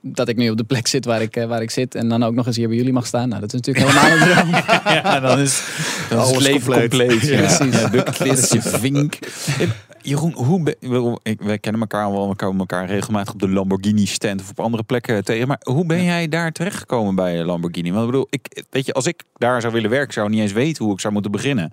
dat ik nu op de plek zit waar ik, eh, waar ik zit. En dan ook nog eens hier bij jullie mag staan. Nou, dat is natuurlijk helemaal een droom. Ja, dan is, dan is Alles leven compleet. compleet. ja. Precies. Ja, bucketlist, je vink. Jeroen, hoe ben, wij kennen elkaar wel, we komen elkaar regelmatig op de Lamborghini stand of op andere plekken tegen. Maar hoe ben jij daar terechtgekomen bij Lamborghini? Want ik bedoel, ik, weet je, als ik daar zou willen werken, zou ik niet eens weten hoe ik zou moeten beginnen.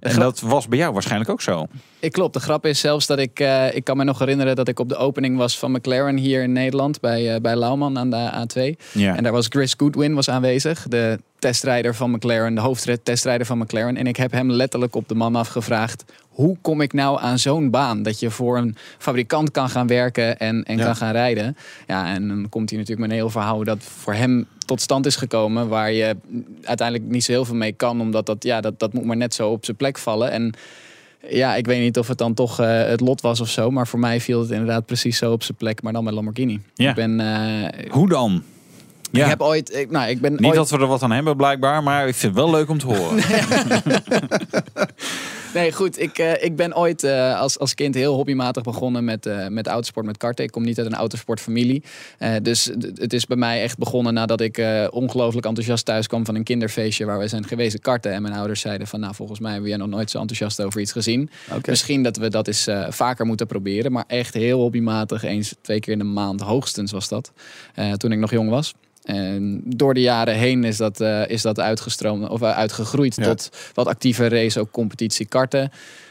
En grap- dat was bij jou waarschijnlijk ook zo. Ik klopt. De grap is zelfs dat ik... eh, ik kan me nog herinneren dat ik op de opening was van McLaren hier in Nederland. Bij, eh, bij Lauman aan de A2. Ja. En daar was Chris Goodwin was aanwezig. De testrijder van McLaren. De hoofdtestrijder van McLaren. En ik heb hem letterlijk op de man afgevraagd. Hoe kom ik nou aan zo'n baan? Dat je voor een fabrikant kan gaan werken en, en Ja. kan gaan rijden. Ja, en dan komt hij natuurlijk met een heel verhaal dat voor hem tot stand is gekomen. Waar je uiteindelijk niet zo heel veel mee kan. Omdat dat, ja, dat, dat moet maar net zo op zijn plek vallen. En ja, ik weet niet of het dan toch eh, het lot was of zo. Maar voor mij viel het inderdaad precies zo op zijn plek. Maar dan met Lamborghini. Ja. Ik ben... eh, Hoe dan? Ja. Ik heb ooit... Ik, nou, ik ben Niet ooit, dat we er wat aan hebben blijkbaar, maar ik vind het wel leuk om te horen. Nee, goed. Ik, eh, ik ben ooit eh, als, als kind heel hobbymatig begonnen met, eh, met autosport, met karten. Ik kom niet uit een autosportfamilie. Dus het is bij mij echt begonnen nadat ik ongelooflijk enthousiast thuis kwam van een kinderfeestje waar we zijn geweest karten. En mijn ouders zeiden van, nou, volgens mij heb jij nog nooit zo enthousiast over iets gezien. Misschien dat we dat eens vaker moeten proberen. Maar echt heel hobbymatig, eens twee keer in de maand hoogstens was dat. toen ik nog jong was. En door de jaren heen is dat, eh, is dat uitgestroomd of eh, uitgegroeid Ja. tot wat actieve race, ook competitie karten.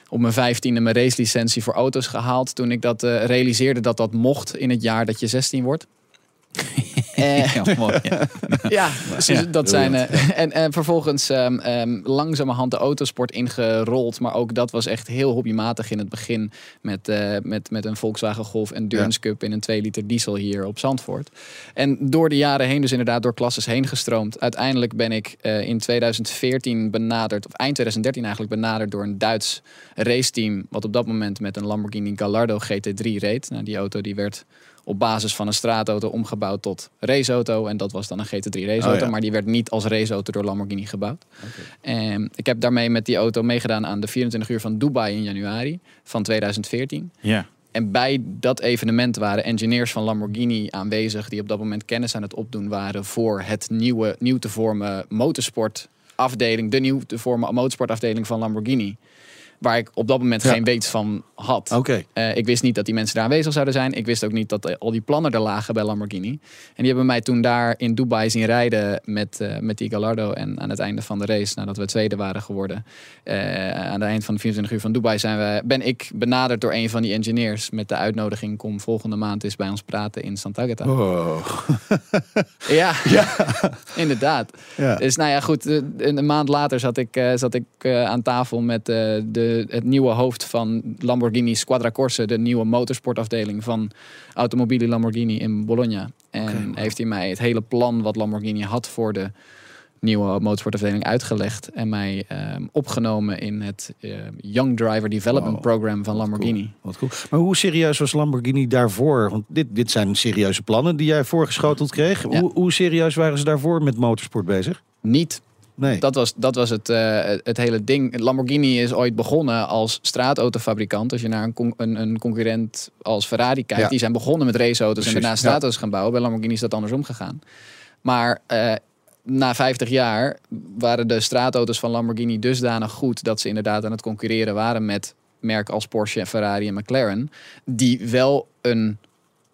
Op mijn vijftiende mijn racelicentie voor auto's gehaald. Toen ik dat eh, realiseerde dat dat mocht in het jaar dat je 16 wordt. Eh, Ja, mooi, ja. ja, dus dat zijn. eh, en, en vervolgens ehm, ehm, langzamerhand de autosport ingerold. Maar ook dat was echt heel hobbymatig in het begin. Met, eh, met, met een Volkswagen Golf Endurance Cup in een 2 liter diesel hier op Zandvoort. En door de jaren heen, dus inderdaad door klasses heen gestroomd. Uiteindelijk ben ik eh, in 2014 benaderd, of eind 2013 eigenlijk benaderd door een Duits raceteam. Wat op dat moment met een Lamborghini Gallardo GT3 reed. Nou, die auto die werd op basis van een straatauto omgebouwd tot raceauto. En dat was dan een GT3 raceauto. Oh ja. Maar die werd niet als raceauto door Lamborghini gebouwd. En ik heb daarmee met die auto meegedaan aan de 24 uur van Dubai in januari van 2014. ja. En bij dat evenement waren engineers van Lamborghini aanwezig die op dat moment kennis aan het opdoen waren voor het nieuwe, nieuw te vormen motorsportafdeling, de nieuw te vormen motorsportafdeling van Lamborghini. Waar ik op dat moment Ja. geen weet van had. Oké. Eh, ik wist niet dat die mensen daar aanwezig zouden zijn. Ik wist ook niet dat eh, al die plannen er lagen bij Lamborghini. En die hebben mij toen daar in Dubai zien rijden met, eh, met die Gallardo. En aan het einde van de race, nadat we tweede waren geworden, aan het eind van de 24 uur van Dubai zijn we, ben ik benaderd door een van die engineers met de uitnodiging: kom volgende maand eens bij ons praten in Santa Agata. Oh. Ja, inderdaad. Ja. Dus nou ja, goed. Een maand later zat ik, zat ik aan tafel met eh, de, het nieuwe hoofd van Lamborghini Squadra Corse, de nieuwe motorsportafdeling van Automobili Lamborghini in Bologna. En heeft hij mij het hele plan wat Lamborghini had voor de nieuwe motorsportafdeling uitgelegd en mij ehm, opgenomen in het eh, Young Driver Development Wow, Program van Lamborghini. Wat cool. Maar hoe serieus was Lamborghini daarvoor? Want dit, dit zijn serieuze plannen die jij voorgeschoteld kreeg. Ja. Hoe, hoe serieus waren ze daarvoor met motorsport bezig? Niet Nee. Dat was, dat was het, eh, het hele ding. Lamborghini is ooit begonnen als straatautofabrikant. Als je naar een, con- een, een concurrent als Ferrari kijkt, Ja. die zijn begonnen met raceauto's en daarna ja. straatauto's gaan bouwen. Bij Lamborghini is dat andersom gegaan. Maar eh, na 50 jaar waren de straatauto's van Lamborghini dusdanig goed dat ze inderdaad aan het concurreren waren met merken als Porsche, Ferrari en McLaren, die wel een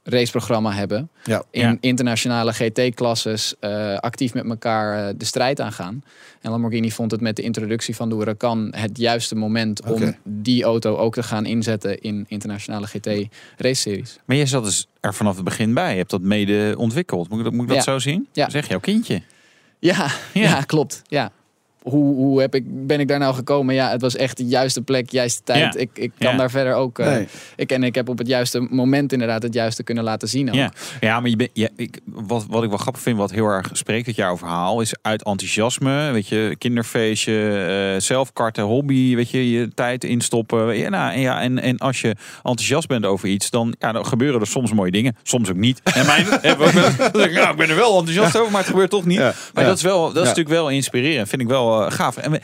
raceprogramma hebben Ja. in Ja. internationale GT-klasses eh, actief met elkaar eh, de strijd aangaan. En Lamborghini vond het met de introductie van de Huracan het juiste moment om die auto ook te gaan inzetten in internationale GT-race-series. Maar jij zat dus er vanaf het begin bij. Je hebt dat mede ontwikkeld. Moet ik dat, moet ik dat Ja. zo zien? Ja. Zeg jouw kindje. Ja, Ja. ja. klopt. Ja. Hoe, hoe heb ik, ben ik daar nou gekomen? Ja, het was echt de juiste plek, juiste tijd. Ja. Ik, ik kan Ja. daar verder ook. eh, Nee. ik, en ik heb op het juiste moment inderdaad het juiste kunnen laten zien. Ook. Ja, ja maar je bent, ja, ik, wat, wat ik wel grappig vind, wat heel erg spreekt uit jouw verhaal, is uit enthousiasme. Weet je, kinderfeestje, eh zelfkarten, hobby, weet je, je tijd instoppen. Je, nou, en, ja, en, en als je enthousiast bent over iets, dan, ja, dan gebeuren er soms mooie dingen. Soms ook niet. En mijn, heb ik nou, ben er wel enthousiast over, maar het gebeurt toch niet. Ja, Maar ja. dat is, wel, dat is Ja. natuurlijk wel inspirerend. Vind ik wel eh, gaaf. En we-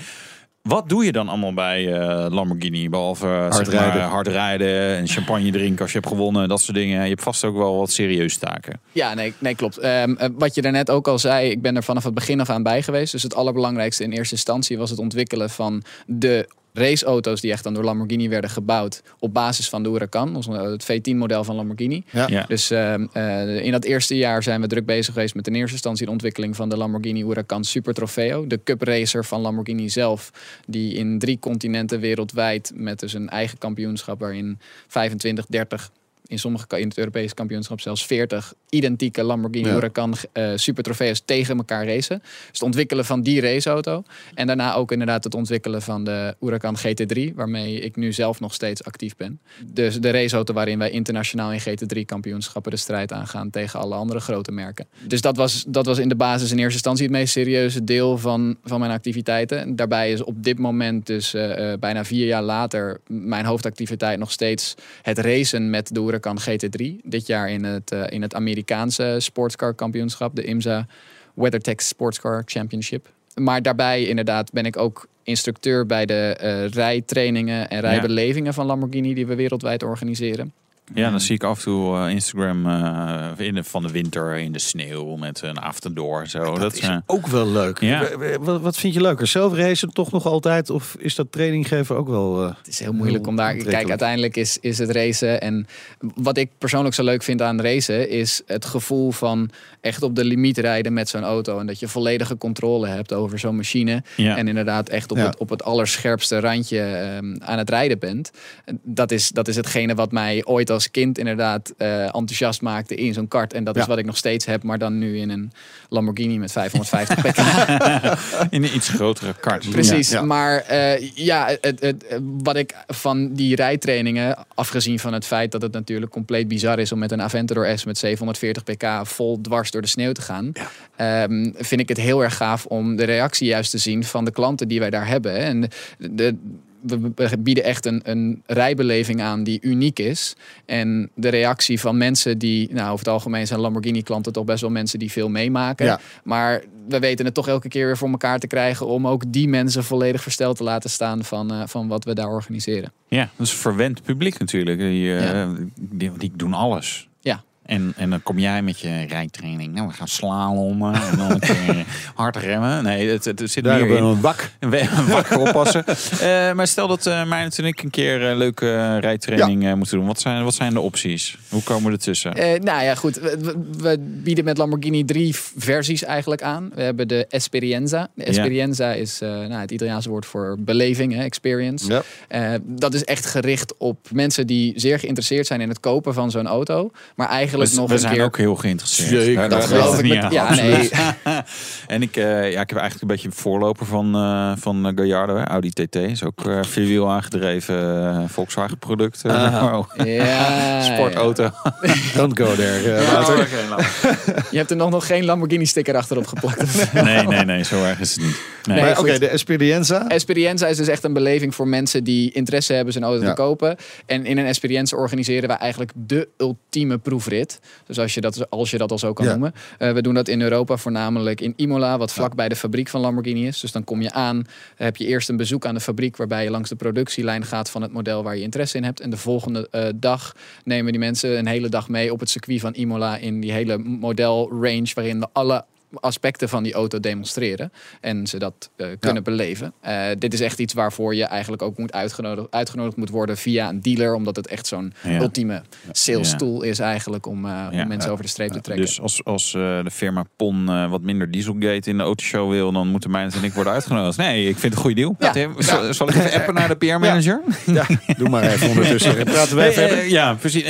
wat doe je dan allemaal bij eh, Lamborghini? Behalve hard, Hard rijden. hard rijden en champagne drinken als je hebt gewonnen. Dat soort dingen. Je hebt vast ook wel wat serieuze taken. Ja, nee, nee klopt. Ehm, eh, wat je daarnet ook al zei, ik ben er vanaf het begin af aan bij geweest. Dus het allerbelangrijkste in eerste instantie was het ontwikkelen van de raceauto's die echt dan door Lamborghini werden gebouwd op basis van de Huracan, ons- eh, het V10-model van Lamborghini. Ja. Ja. Dus ehm, eh, in dat eerste jaar zijn we druk bezig geweest met in eerste instantie de ontwikkeling van de Lamborghini Huracan Super Trofeo. De cup racer van Lamborghini zelf, die in drie continenten wereldwijd met dus een eigen kampioenschap waarin 25, 30 in sommige in het Europese kampioenschap zelfs 40 identieke Lamborghini Ja. Huracan eh super trofee's tegen elkaar racen. Dus het ontwikkelen van die raceauto. En daarna ook inderdaad het ontwikkelen van de Huracan GT3, waarmee ik nu zelf nog steeds actief ben. Dus de raceauto waarin wij internationaal in GT3 kampioenschappen de strijd aangaan tegen alle andere grote merken. Dus dat was, dat was in de basis in eerste instantie het meest serieuze deel van, van mijn activiteiten. En daarbij is op dit moment, dus eh, eh, bijna vier jaar later, mijn hoofdactiviteit nog steeds het racen met de Huracan GT3. Dit jaar in het, eh, in het Amerikaanse sportscar kampioenschap, de IMSA WeatherTech Sportscar Championship. Maar daarbij inderdaad ben ik ook instructeur bij de eh, rijtrainingen en rijbelevingen van Lamborghini die we wereldwijd organiseren. Ja, dan zie ik af en toe eh, Instagram eh, in de, van de winter in de sneeuw met een avondoor en zo. Dat, is eh, ook wel leuk. Ja. Wat, wat vind je leuker? Zelf racen toch nog altijd? Of is dat training geven ook wel... eh, Het is heel moeilijk om daar. Kijk, uiteindelijk is, is het racen. En wat ik persoonlijk zo leuk vind aan racen, is het gevoel van echt op de limiet rijden met zo'n auto. En dat je volledige controle hebt over zo'n machine. Ja. En inderdaad echt op, Ja. het, op het allerscherpste randje ehm, aan het rijden bent. En Dat is, dat is hetgene wat mij ooit als kind inderdaad eh, enthousiast maakte in zo'n kart. En dat is wat ik nog steeds heb, maar dan nu in een Lamborghini met 550 pk. in een iets grotere kart. Precies, Ja. maar eh, ja, het, het, wat ik van die rijtrainingen, afgezien van het feit dat het natuurlijk compleet bizar is om met een Aventador S met 740 pk vol dwars door de sneeuw te gaan, ehm, vind ik het heel erg gaaf om de reactie juist te zien van de klanten die wij daar hebben. En de, de- we we bieden echt een, een rijbeleving aan die uniek is. En de reactie van mensen die, nou over het algemeen zijn Lamborghini-klanten toch best wel mensen die veel meemaken. Ja. Maar we weten het toch elke keer weer voor elkaar te krijgen om ook die mensen volledig versteld te laten staan van, eh, van wat we daar organiseren. Ja, dat is verwend publiek natuurlijk. Die, eh, Ja. die, die doen alles. Ja. En, en dan kom jij met je rijtraining. Nou, we gaan slalommen en dan een keer hard remmen. Nee, het, het zit Daar meer hebben we in. een wak. We- Wakker oppassen. Eh, maar stel dat uh, Meijnert en ik een keer een leuke eh, rijtraining eh, moeten doen. Wat zijn, wat zijn de opties? Hoe komen we ertussen? Eh, nou ja, goed. We, bieden met Lamborghini drie versies eigenlijk aan. We hebben de Esperienza. De Esperienza is eh, nou, het Italiaanse woord voor beleving, hè, experience. Ja. Eh, dat is echt gericht op mensen die zeer geïnteresseerd zijn in het kopen van zo'n auto. Maar eigenlijk we nog we een zijn ook heel geïnteresseerd. Zeker. Dat geloof ik niet met- ja, nee. en ik, eh, ja, ik heb eigenlijk een beetje een voorloper van, eh, van eh, Gallardo. Hè. Audi TT is ook eh vierwiel aangedreven Volkswagen product. eh, oh. Ja, Sportauto. Don't go there. Ja. Je hebt er nog, nog geen Lamborghini sticker achterop geplakt. Nee, nee, nee, zo erg is het niet. Nee. Oké, de Esperienza. Esperienza is dus echt een beleving voor mensen die interesse hebben zijn auto Ja. te kopen. En in een Esperienza organiseren we eigenlijk de ultieme proefrit. Dus als je dat, als je dat al zo kan Ja. noemen. Eh, we doen dat in Europa voornamelijk in Imola, wat vlak bij de fabriek van Lamborghini is. Dus dan kom je aan, heb je eerst een bezoek aan de fabriek waarbij je langs de productielijn gaat van het model waar je interesse in hebt. En de volgende eh, dag nemen die mensen een hele dag mee op het circuit van Imola in die hele modelrange waarin we alle aspecten van die auto demonstreren en ze dat eh, kunnen beleven. Eh, dit is echt iets waarvoor je eigenlijk ook moet uitgenodigd, uitgenodigd moet worden via een dealer, omdat het echt zo'n Ja. ultieme sales Ja. tool is eigenlijk om, eh, Ja. om mensen over de streep te trekken. Dus als, als eh, de firma PON eh, wat minder dieselgate in de autoshow wil, dan moeten Meijners en ik worden uitgenodigd. Nee, ik vind het een goede deal. Zal, zal ik even appen naar de PR-manager? Ja, doe maar even ondertussen. En praten eh, ja, precies.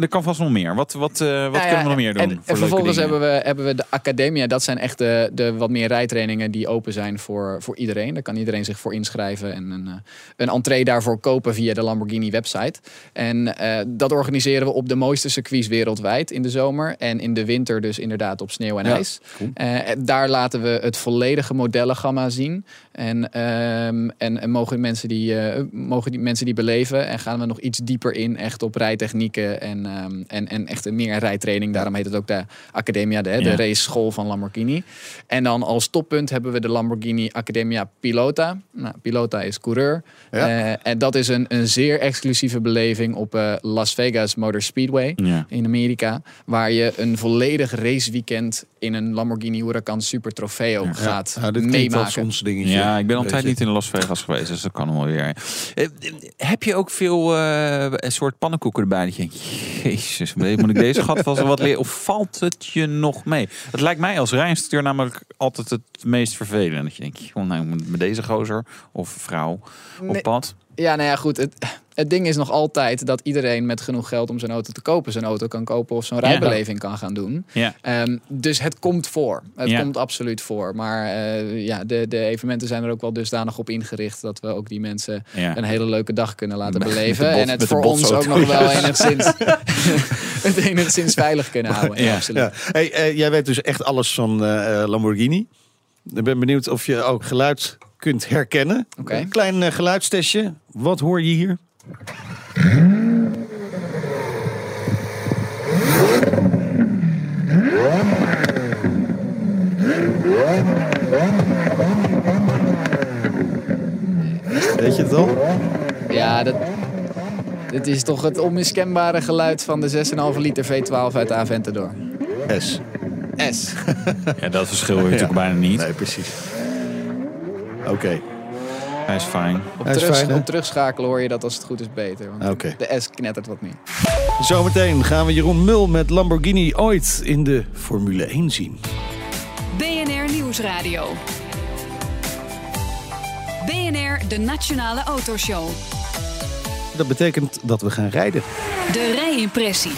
Er kan vast nog meer. Wat, wat, eh, wat Nou ja, kunnen we nog meer doen? En, vervolgens hebben we, hebben we de Academia. Dat zijn echt de, de wat meer rijtrainingen die open zijn voor, voor iedereen. Daar kan iedereen zich voor inschrijven en een, eh, een entree daarvoor kopen via de Lamborghini website. En eh, dat organiseren we op de mooiste circuits wereldwijd in de zomer. En in de winter dus inderdaad op sneeuw en Ja, ijs. Eh, daar laten we het volledige modellengamma zien. En, ehm, en, en mogen, mensen die, eh, mogen die mensen die beleven. En gaan we nog iets dieper in echt op rijtechnieken en, ehm, en, en echt meer rijtraining. Daarom heet het ook de Academia, de, de Ja. race school van Lamborghini. En dan als toppunt hebben we de Lamborghini Academia Pilota. Nou, Pilota is coureur. Ja. Eh, en dat is een, een zeer exclusieve beleving op eh, Las Vegas Motor Speedway Ja. in Amerika. Waar je een volledig raceweekend in een Lamborghini Huracan Super Trofeo gaat Ja, dit meemaken. soms dingetje. Ja, ik ben altijd niet in Las Vegas geweest, dus dat kan wel weer. Eh, heb je ook veel eh, een soort pannenkoeken erbij? Dat je denkt, jezus, moet ik deze gat vast wat leren? Of valt het je nog mee? Het lijkt mij als rijinstructeur namelijk altijd het meest vervelend. Dat je denkt, joh, nou, met deze gozer of vrouw op Nee. pad. Ja, nou ja, goed. Het, het ding is nog altijd dat iedereen met genoeg geld om zijn auto te kopen, zijn auto kan kopen of zo'n Ja. rijbeleving kan gaan doen. Ja. Ehm, dus het komt voor. Het Ja. komt absoluut voor. Maar eh, ja, de, de evenementen zijn er ook wel dusdanig op ingericht dat we ook die mensen Ja. een hele leuke dag kunnen laten Met- beleven. met de bot- en het voor ons ook nog wel enigszins, het enigszins veilig kunnen houden. Ja, Ja. absoluut. Ja. Hey, eh, jij weet dus echt alles van eh, eh, Lamborghini. Ik ben benieuwd of je ook geluid kunt herkennen. Een klein eh, geluidstestje. Wat hoor je hier? Ja, dat, dit is toch het onmiskenbare geluid van de 6,5 liter V12 uit de Aventador. S. S. Ja, dat verschil je natuurlijk bijna niet. Nee, precies. Oké. Hij is fijn. Op, Hij is terug, fijn, hè? op terugschakelen hoor je dat als het goed is beter. Want Oké. De S knettert wat meer. Zometeen gaan we Jeroen Mul met Lamborghini ooit in de Formule 1 zien. BNR Nieuwsradio. BNR, de Nationale Autoshow. Dat betekent dat we gaan rijden. De rijimpressie.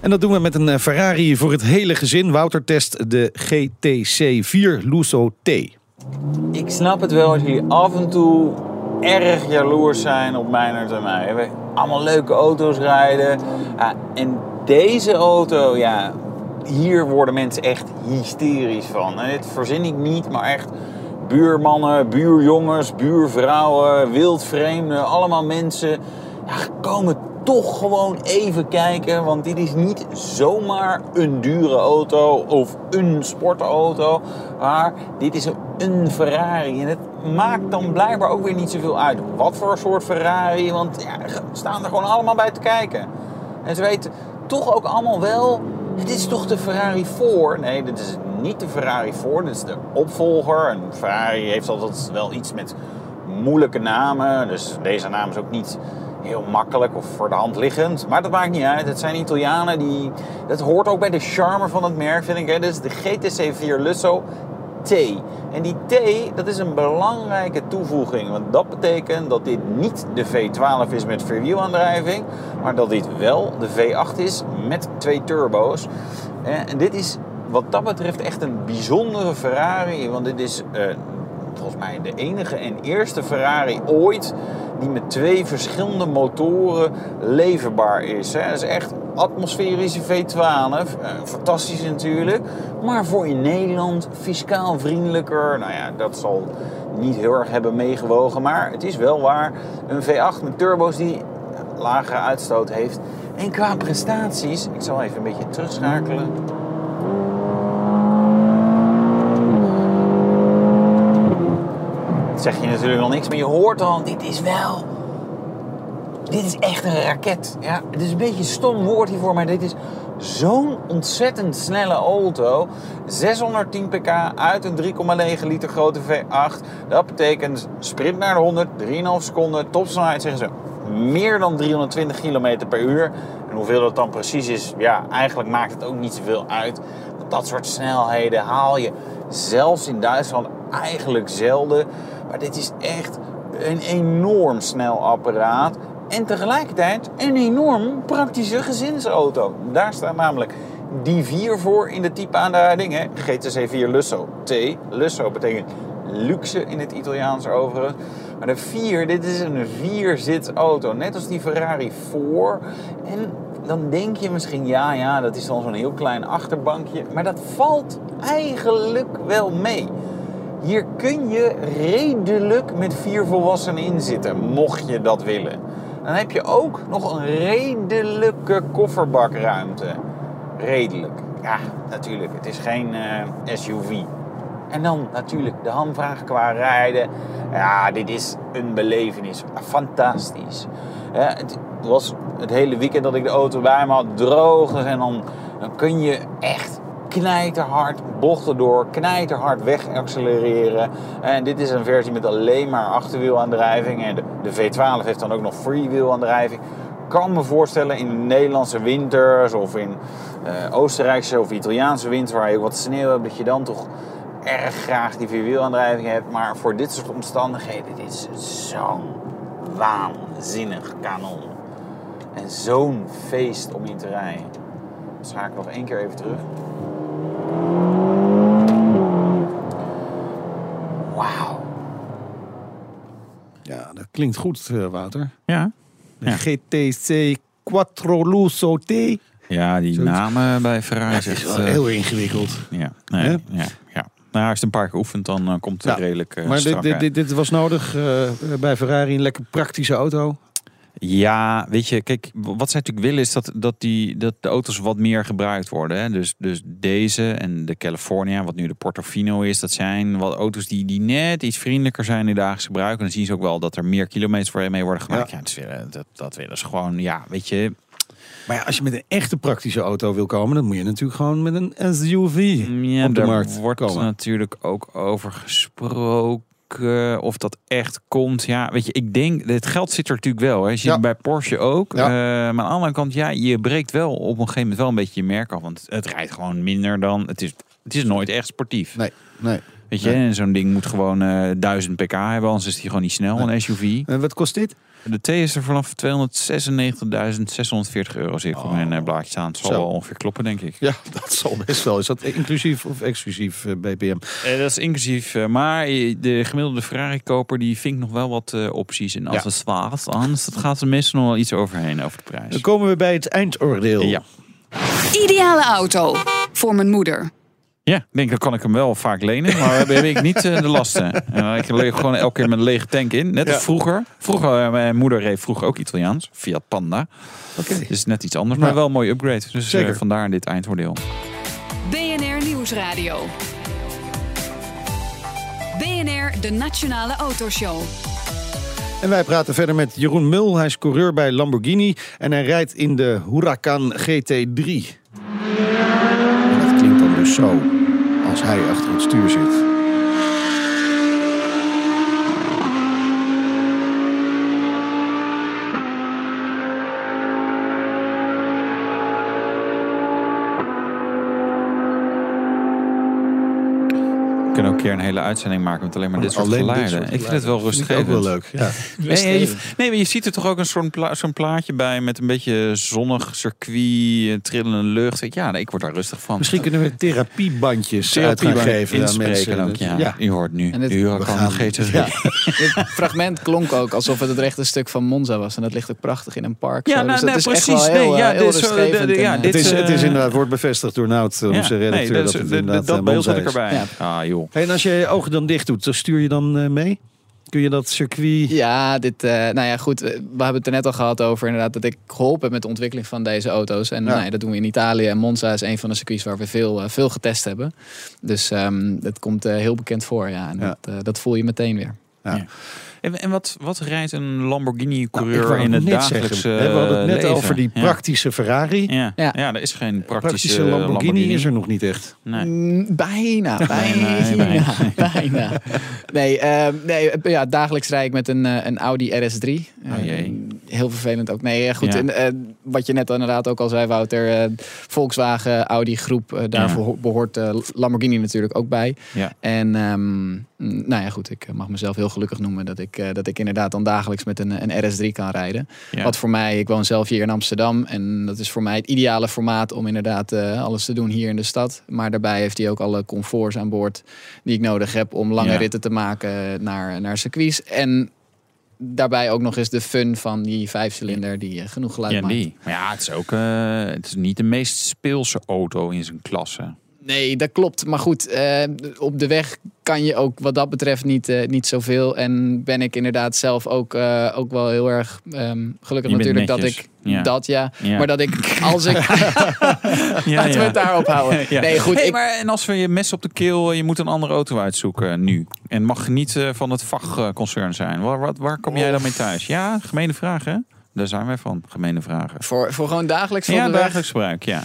En dat doen we met een eh, Ferrari voor het hele gezin. Wouter test de GTC4 Lusso T. Ik snap het wel als jullie af en toe erg jaloers zijn op Meijnerd en mij. We allemaal leuke auto's rijden. Ja, en deze auto, ja, hier worden mensen echt hysterisch van. En dit verzin ik niet, maar echt buurmannen, buurjongens, buurvrouwen, wildvreemden, allemaal mensen ja, komen toch gewoon even kijken. Want dit is niet zomaar een dure auto of een sportauto. Maar dit is een Ferrari. En het maakt dan blijkbaar ook weer niet zoveel uit wat voor soort Ferrari. Want ja, staan er gewoon allemaal bij te kijken. En ze weten toch ook allemaal wel... Dit is toch de Ferrari 4? Nee, dit is niet de Ferrari 4. Dit is de opvolger. En Ferrari heeft altijd wel iets met moeilijke namen. Dus deze naam is ook niet heel makkelijk of voor de hand liggend. Maar dat maakt niet uit. Het zijn Italianen die... Dat hoort ook bij de charme van het merk, vind ik. Hè. Is de GTC4 Lusso T. En die T, dat is een belangrijke toevoeging. Want dat betekent dat dit niet de V12 is met vierwielaandrijving. Maar dat dit wel de V8 is met twee turbo's. En dit is wat dat betreft echt een bijzondere Ferrari. Want dit is eh, volgens mij de enige en eerste Ferrari ooit die met twee verschillende motoren leverbaar is. Dat is echt atmosferische V12. eh, fantastisch natuurlijk. Maar voor in Nederland fiscaal vriendelijker. Nou ja, dat zal niet heel erg hebben meegewogen. Maar het is wel waar. Een V8 met turbo's die lagere uitstoot heeft. En qua prestaties, ik zal even een beetje terugschakelen. Zeg je natuurlijk nog niks, maar je hoort al, dit is wel. Dit is echt een raket. Ja, het is een beetje stom woord hiervoor, maar dit is zo'n ontzettend snelle auto. 610 pk uit een 3,9 liter grote V8. Dat betekent sprint naar de 100, 3,5 seconden. Topsnelheid zeggen ze meer dan 320 km per uur. En hoeveel dat dan precies is, ja, eigenlijk maakt het ook niet zoveel uit. Dat soort snelheden haal je zelfs in Duitsland eigenlijk zelden. Maar dit is echt een enorm snel apparaat. En tegelijkertijd een enorm praktische gezinsauto. Daar staat namelijk die 4 voor in de type aanduiding. Hè? GTC 4 Lusso T. Lusso betekent luxe in het Italiaans overigens. Maar de 4, dit is een vierzitsauto. Net als die Ferrari 4. En dan denk je misschien, ja, ja, dat is dan zo'n heel klein achterbankje. Maar dat valt eigenlijk wel mee. Hier kun je redelijk met vier volwassenen in zitten, mocht je dat willen. Dan heb je ook nog een redelijke kofferbakruimte. Redelijk. Ja, natuurlijk. Het is geen eh, SUV. En dan natuurlijk de hamvraag qua rijden. Ja, dit is een belevenis. Fantastisch. Ja, het was het hele weekend dat ik de auto bij me had droog. En dan, dan kun je echt knijterhard bochten door, knijterhard weg accelereren. En dit is een versie met alleen maar achterwielaandrijving. En de, de V12 heeft dan ook nog freewheelaandrijving. Ik kan me voorstellen in de Nederlandse winters of in eh, Oostenrijkse of Italiaanse winters waar je wat sneeuw hebt, dat je dan toch erg graag die vierwielaandrijving hebt. Maar voor dit soort omstandigheden, dit is zo'n waanzinnig kanon. En zo'n feest om in te rijden. Dus ga ik nog één keer even terug. Wauw. Ja, dat klinkt goed, eh, Wouter. Ja. De Ja. GTC Quattro Lusso T. Ja, die Zoiets. namen bij Ferrari Ja, is het is echt... wel eh, heel ingewikkeld. Ja, nee, Hè? ja, ja. Nou, als je het een paar keer oefent, dan eh, komt het Ja, redelijk eh, Maar dit, dit, uit. dit, dit was nodig eh, bij Ferrari, een lekker praktische auto. Ja, weet je, kijk, wat zij natuurlijk willen is dat, dat, die, dat de auto's wat meer gebruikt worden. Hè? Dus, dus deze en de California, wat nu de Portofino is, dat zijn wel auto's die, die net iets vriendelijker zijn in de dagelijks gebruik. En dan zien ze ook wel dat er meer kilometers voor mee worden gemaakt. Ja, dat, willen, dat, dat willen ze gewoon, ja, weet je. Maar ja, als je met een echte praktische auto wil komen, dan moet je natuurlijk gewoon met een SUV Ja, op de daar markt wordt komen. natuurlijk ook over gesproken. Of dat echt komt. Ja, weet je, ik denk, het geld zit er natuurlijk wel. Hè. Je ziet Ja. het bij Porsche ook. Ja. Eh, maar aan de andere kant, ja, je breekt wel op een gegeven moment wel een beetje je merk af. Want het rijdt gewoon minder dan. Het is, het is nooit echt sportief. Nee, nee. Weet je, en zo'n ding moet gewoon eh 1000 pk hebben, anders is die gewoon niet snel, een SUV. En wat kost dit? De T is er vanaf 296.640 euro, zie ik op mijn eh, blaadje staan. Het zal Zo. wel ongeveer kloppen, denk ik. Ja, dat zal best wel. Is dat inclusief of exclusief eh, BPM? Eh, dat is inclusief, maar de gemiddelde Ferrari-koper die vinkt nog wel wat eh, opties en accessoires aan. Dus dat gaat er meestal nog wel iets overheen over de prijs. Dan komen we bij het eindoordeel. Ja. Ideale auto. Voor mijn moeder. Ja, ik denk, dan kan ik hem wel vaak lenen, maar heb, heb ik niet eh, de lasten. En ik leeg gewoon elke keer een lege tank in. Net als Ja. vroeger. Vroeger, eh, mijn moeder reed vroeger ook Italiaans. Fiat Panda. Oké. Dus net iets anders, maar Ja. wel een mooi upgrade. Dus eh, Zeker. vandaar dit eindoordeel. BNR Nieuwsradio. BNR, de Nationale Autoshow. En wij praten verder met Jeroen Mul. Hij is coureur bij Lamborghini en hij rijdt in de Huracan GT3. En dat klinkt dan dus zo als hij achter het stuur zit. Kunnen ook een keer een hele uitzending maken met alleen maar dit soort Alleen dit geluiden. soort ik vind het wel rustgevend. ook wel leuk. Ja. Nee, nee, nee, maar je ziet er toch ook een soort pla- zo'n plaatje bij met een beetje zonnig circuit, eh, trillende lucht. Ja, nee, ik word daar rustig van. Misschien kunnen we therapiebandjes uit gaan Therapie geven aan inspreken mensen. ook, ja. Ja. U hoort nu. En dit- U We kan gaan- GT3. Ja. Dit fragment klonk ook alsof het het rechte stuk van Monza was. En dat ligt ook prachtig in een park. Ja, zo. nou, Dus dat nee, is echt precies. wel heel, Nee, ja, eh, heel dit ja, eh, dit Het is, het is eh, inderdaad, wordt bevestigd door Nout, onze Ja, nee, redacteur. dat, dat eh, beeld had ik erbij. Ah, joh. Hey, en als je je ogen dan dicht doet, dan stuur je dan eh, mee? Kun je dat circuit... Ja, dit, eh, nou ja, goed. eh, We hebben het er net al gehad over inderdaad dat ik geholpen heb met de ontwikkeling van deze auto's. En Ja. nou ja, dat doen we in Italië. En Monza is een van de circuits waar we veel, veel getest hebben. Dus ehm het komt eh, heel bekend voor, ja. En Ja. Dat, eh, dat voel je meteen weer. Ja. En, en wat, wat rijdt een Nou, Lamborghini-coureur ik wou in het net dagelijkse zeggen, hè, We hadden het net leven? over die Ja. praktische Ferrari. Ja. Ja. Ja. er is geen praktische, Praktische Lamborghini, is er nog niet echt. Nee. Mm, Bijna, bijna, nee, bijna, bijna. Nee, ehm, nee eh, ja, dagelijks rijd ik met een, eh, een Audi RS3. Oh jee. Heel vervelend ook. Nee, eh, goed. Ja. En, eh, wat je net inderdaad ook al zei, Wouter. eh, Volkswagen, Audi groep. daarvoor ho- behoort eh, Lamborghini natuurlijk ook bij. Ja. En ehm, nou ja, goed. Ik mag mezelf heel gelukkig noemen dat ik, eh, dat ik inderdaad dan dagelijks met een, een RS3 kan rijden. Ja. Wat voor mij, ik woon zelf hier in Amsterdam. En dat is voor mij het ideale formaat om inderdaad eh, alles te doen hier in de stad. Maar daarbij heeft hij ook alle comforts aan boord die ik nodig heb om lange Ja. ritten te maken naar, naar circuits. En daarbij ook nog eens de fun van die vijfcilinder die eh, genoeg geluid Ja, maakt. die. Maar ja, het is ook eh, het is niet de meest speelse auto in zijn klasse. Nee, dat klopt. Maar goed, eh, op de weg kan je ook wat dat betreft niet, eh, niet zoveel. En ben ik inderdaad zelf ook, eh, ook wel heel erg ehm, gelukkig natuurlijk dat ik Ja. dat ja. Ja. Maar dat ik als ik laten we het daarop houden. Ja. Nee, goed. Hey, ik, maar en als we je mes op de keel, je moet een andere auto uitzoeken nu. En mag niet eh, van het vakconcern zijn. Waar, waar, waar kom jij dan mee thuis? Ja, gemene vragen. hè? Daar zijn wij van, gemene vragen. voor, voor gewoon dagelijks Ja, dagelijks gebruik, ja.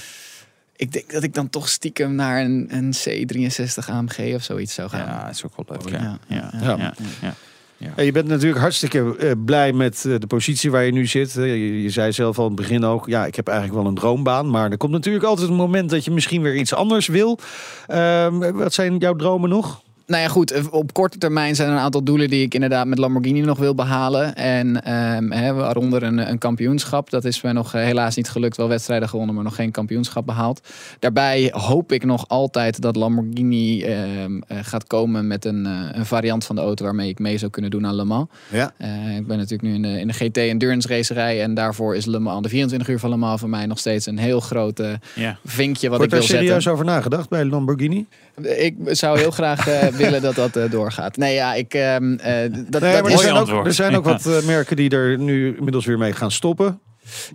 Ik denk dat ik dan toch stiekem naar een, een C63 AMG of zoiets zou gaan. Ja, dat is ook wel leuk. Ja. Ja. Ja. Ja. Ja. Ja. En je bent natuurlijk hartstikke eh, blij met eh, de positie waar je nu zit. Je, je zei zelf al in het begin ook, ja, ik heb eigenlijk wel een droombaan. Maar er komt natuurlijk altijd een moment dat je misschien weer iets anders wil. Ehm, wat zijn jouw dromen nog? Nou ja, goed. eh, Op korte termijn zijn er een aantal doelen die ik inderdaad met Lamborghini nog wil behalen. En ehm, hè, waaronder een, een kampioenschap. Dat is mij nog eh, helaas niet gelukt. Wel wedstrijden gewonnen, maar nog geen kampioenschap behaald. Daarbij hoop ik nog altijd dat Lamborghini ehm, eh, gaat komen met een, eh, een variant van de auto waarmee ik mee zou kunnen doen aan Le Mans. Ja. Eh, ik ben natuurlijk nu in de, in de GT Endurance racerij. En daarvoor is Le Mans, de 24 uur van Le Mans voor mij nog steeds een heel groot Ja. vinkje wat Wordt ik daar wil serieus zetten. over nagedacht bij Lamborghini? Ik zou heel graag eh, willen dat dat eh, doorgaat. Nee, ja, ik... ehm, eh, dat, Nee, dat maar er zijn, ook, er zijn ook wat eh, merken die er nu inmiddels weer mee gaan stoppen.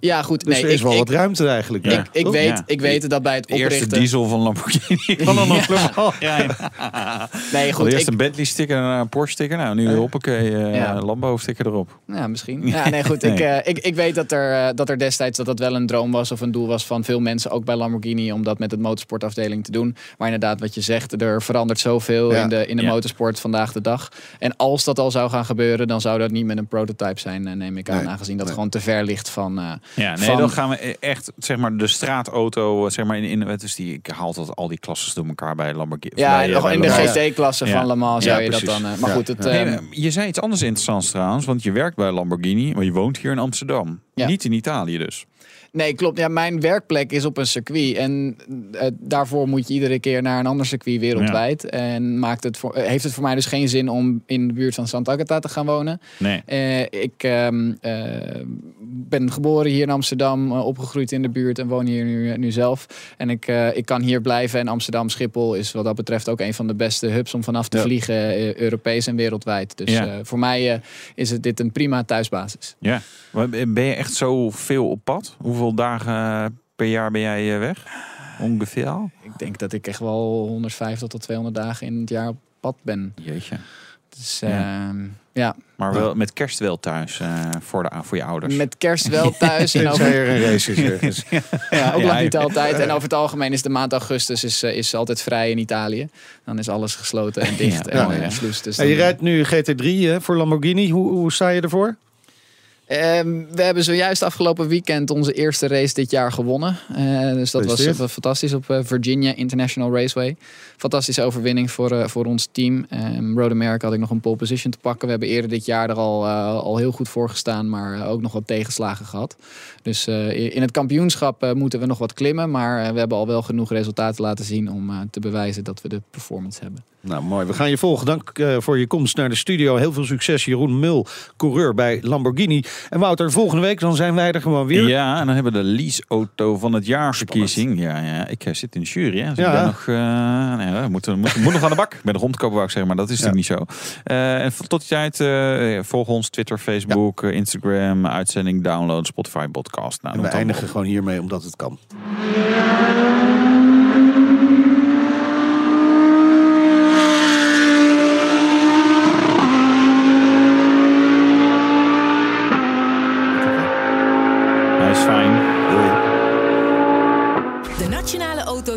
Ja, goed. Dus Nee, er is ik, wel ik, wat ruimte eigenlijk. ik, ik, weet, Ja. ik weet dat bij het De eerste oprichten... diesel van Lamborghini kan dan nog helemaal rijden. Nee, Goed, eerst Ik, een Bentley sticker en een Porsche sticker. Nou, nu hoppakee, eh Ja. Lambo sticker erop. Ja, misschien. Ja, nee, goed. Ik, eh, ik, ik weet dat er, eh, dat er destijds dat dat wel een droom was of een doel was van veel mensen, ook bij Lamborghini, om dat met het motorsportafdeling te doen. Maar inderdaad, wat je zegt, er verandert zoveel Ja. in de, in de Ja. motorsport vandaag de dag. En als dat al zou gaan gebeuren, dan zou dat niet met een prototype zijn, neem ik aan. Nee. Aangezien dat Nee. gewoon te ver ligt van. Eh, Ja, nee, van- dan gaan we echt, zeg maar, de straatauto, zeg maar, in, in dus die, ik haal dat al die klasses door elkaar bij Lamborghini. ja, bij, eh, nog bij in de. GT-klasse van Le Mans Ja, zou je dat dan. eh, maar goed, het. Nee, ehm, je zei iets anders interessants trouwens, want je werkt bij Lamborghini, maar je woont hier in Amsterdam. Niet in Italië dus. Nee, klopt. Ja, mijn werkplek is op een circuit. En eh, daarvoor moet je iedere keer naar een ander circuit wereldwijd. En maakt het voor, eh, heeft het voor mij dus geen zin om in de buurt van Santa Agata te gaan wonen. Nee. Eh, ik ehm, eh, ben geboren hier in Amsterdam, opgegroeid in de buurt en woon hier nu, nu zelf. En ik, ik kan hier blijven. En Amsterdam Schiphol is wat dat betreft ook een van de beste hubs om vanaf te Ja. vliegen, Europees en wereldwijd. Dus Ja. voor mij is het dit een prima thuisbasis. Ja. Ben je echt zo veel op pad? Hoeveel dagen per jaar ben jij eh, weg? Ongeveer? Ik denk dat ik echt wel 150 tot 200 dagen in het jaar op pad ben. Jeetje. Dus Ja. ja, ja. Maar wel, met kerst wel thuis eh, voor, de, voor je ouders. met kerst wel thuis. en over, er een race is ja, ook Ja, nog niet altijd. En over het algemeen is de maand augustus is, eh, is altijd vrij in Italië. Dan is alles gesloten en dicht Ja, en eh, sluis. Dus En je dan- rijdt nu GT3 hè, voor Lamborghini. Hoe, hoe sta je ervoor? Ehm, we hebben zojuist afgelopen weekend onze eerste race dit jaar gewonnen. Eh, dus dat was eh, fantastisch op eh, Virginia International Raceway. Fantastische overwinning voor, voor ons team. Um, Road America had ik nog een pole position te pakken. We hebben eerder dit jaar er al, al heel goed voor gestaan, maar ook nog wat tegenslagen gehad. Dus in het kampioenschap moeten we nog wat klimmen. Maar we hebben al wel genoeg resultaten laten zien om te bewijzen dat we de performance hebben. Nou, mooi. We gaan je volgen. Dank eh, voor je komst naar de studio. Heel veel succes, Jeroen Mul, coureur bij Lamborghini. En Wouter, volgende week dan zijn wij er gewoon weer. Ja, en dan hebben we de leaseauto van het jaarverkiezing. Ja, ja, ik eh, zit in de jury. Hè. Dus Ja. ik ben nog, uh, nee, moet aan de bak. Ben de rondkopen, wou ik zeggen, maar dat is natuurlijk niet zo. Uh, en tot die tijd, volg ons Twitter, Facebook, ja. Instagram, uitzending, download, Spotify, podcast. Nou, en we eindigen gewoon hiermee, omdat het kan. Hij is fijn. De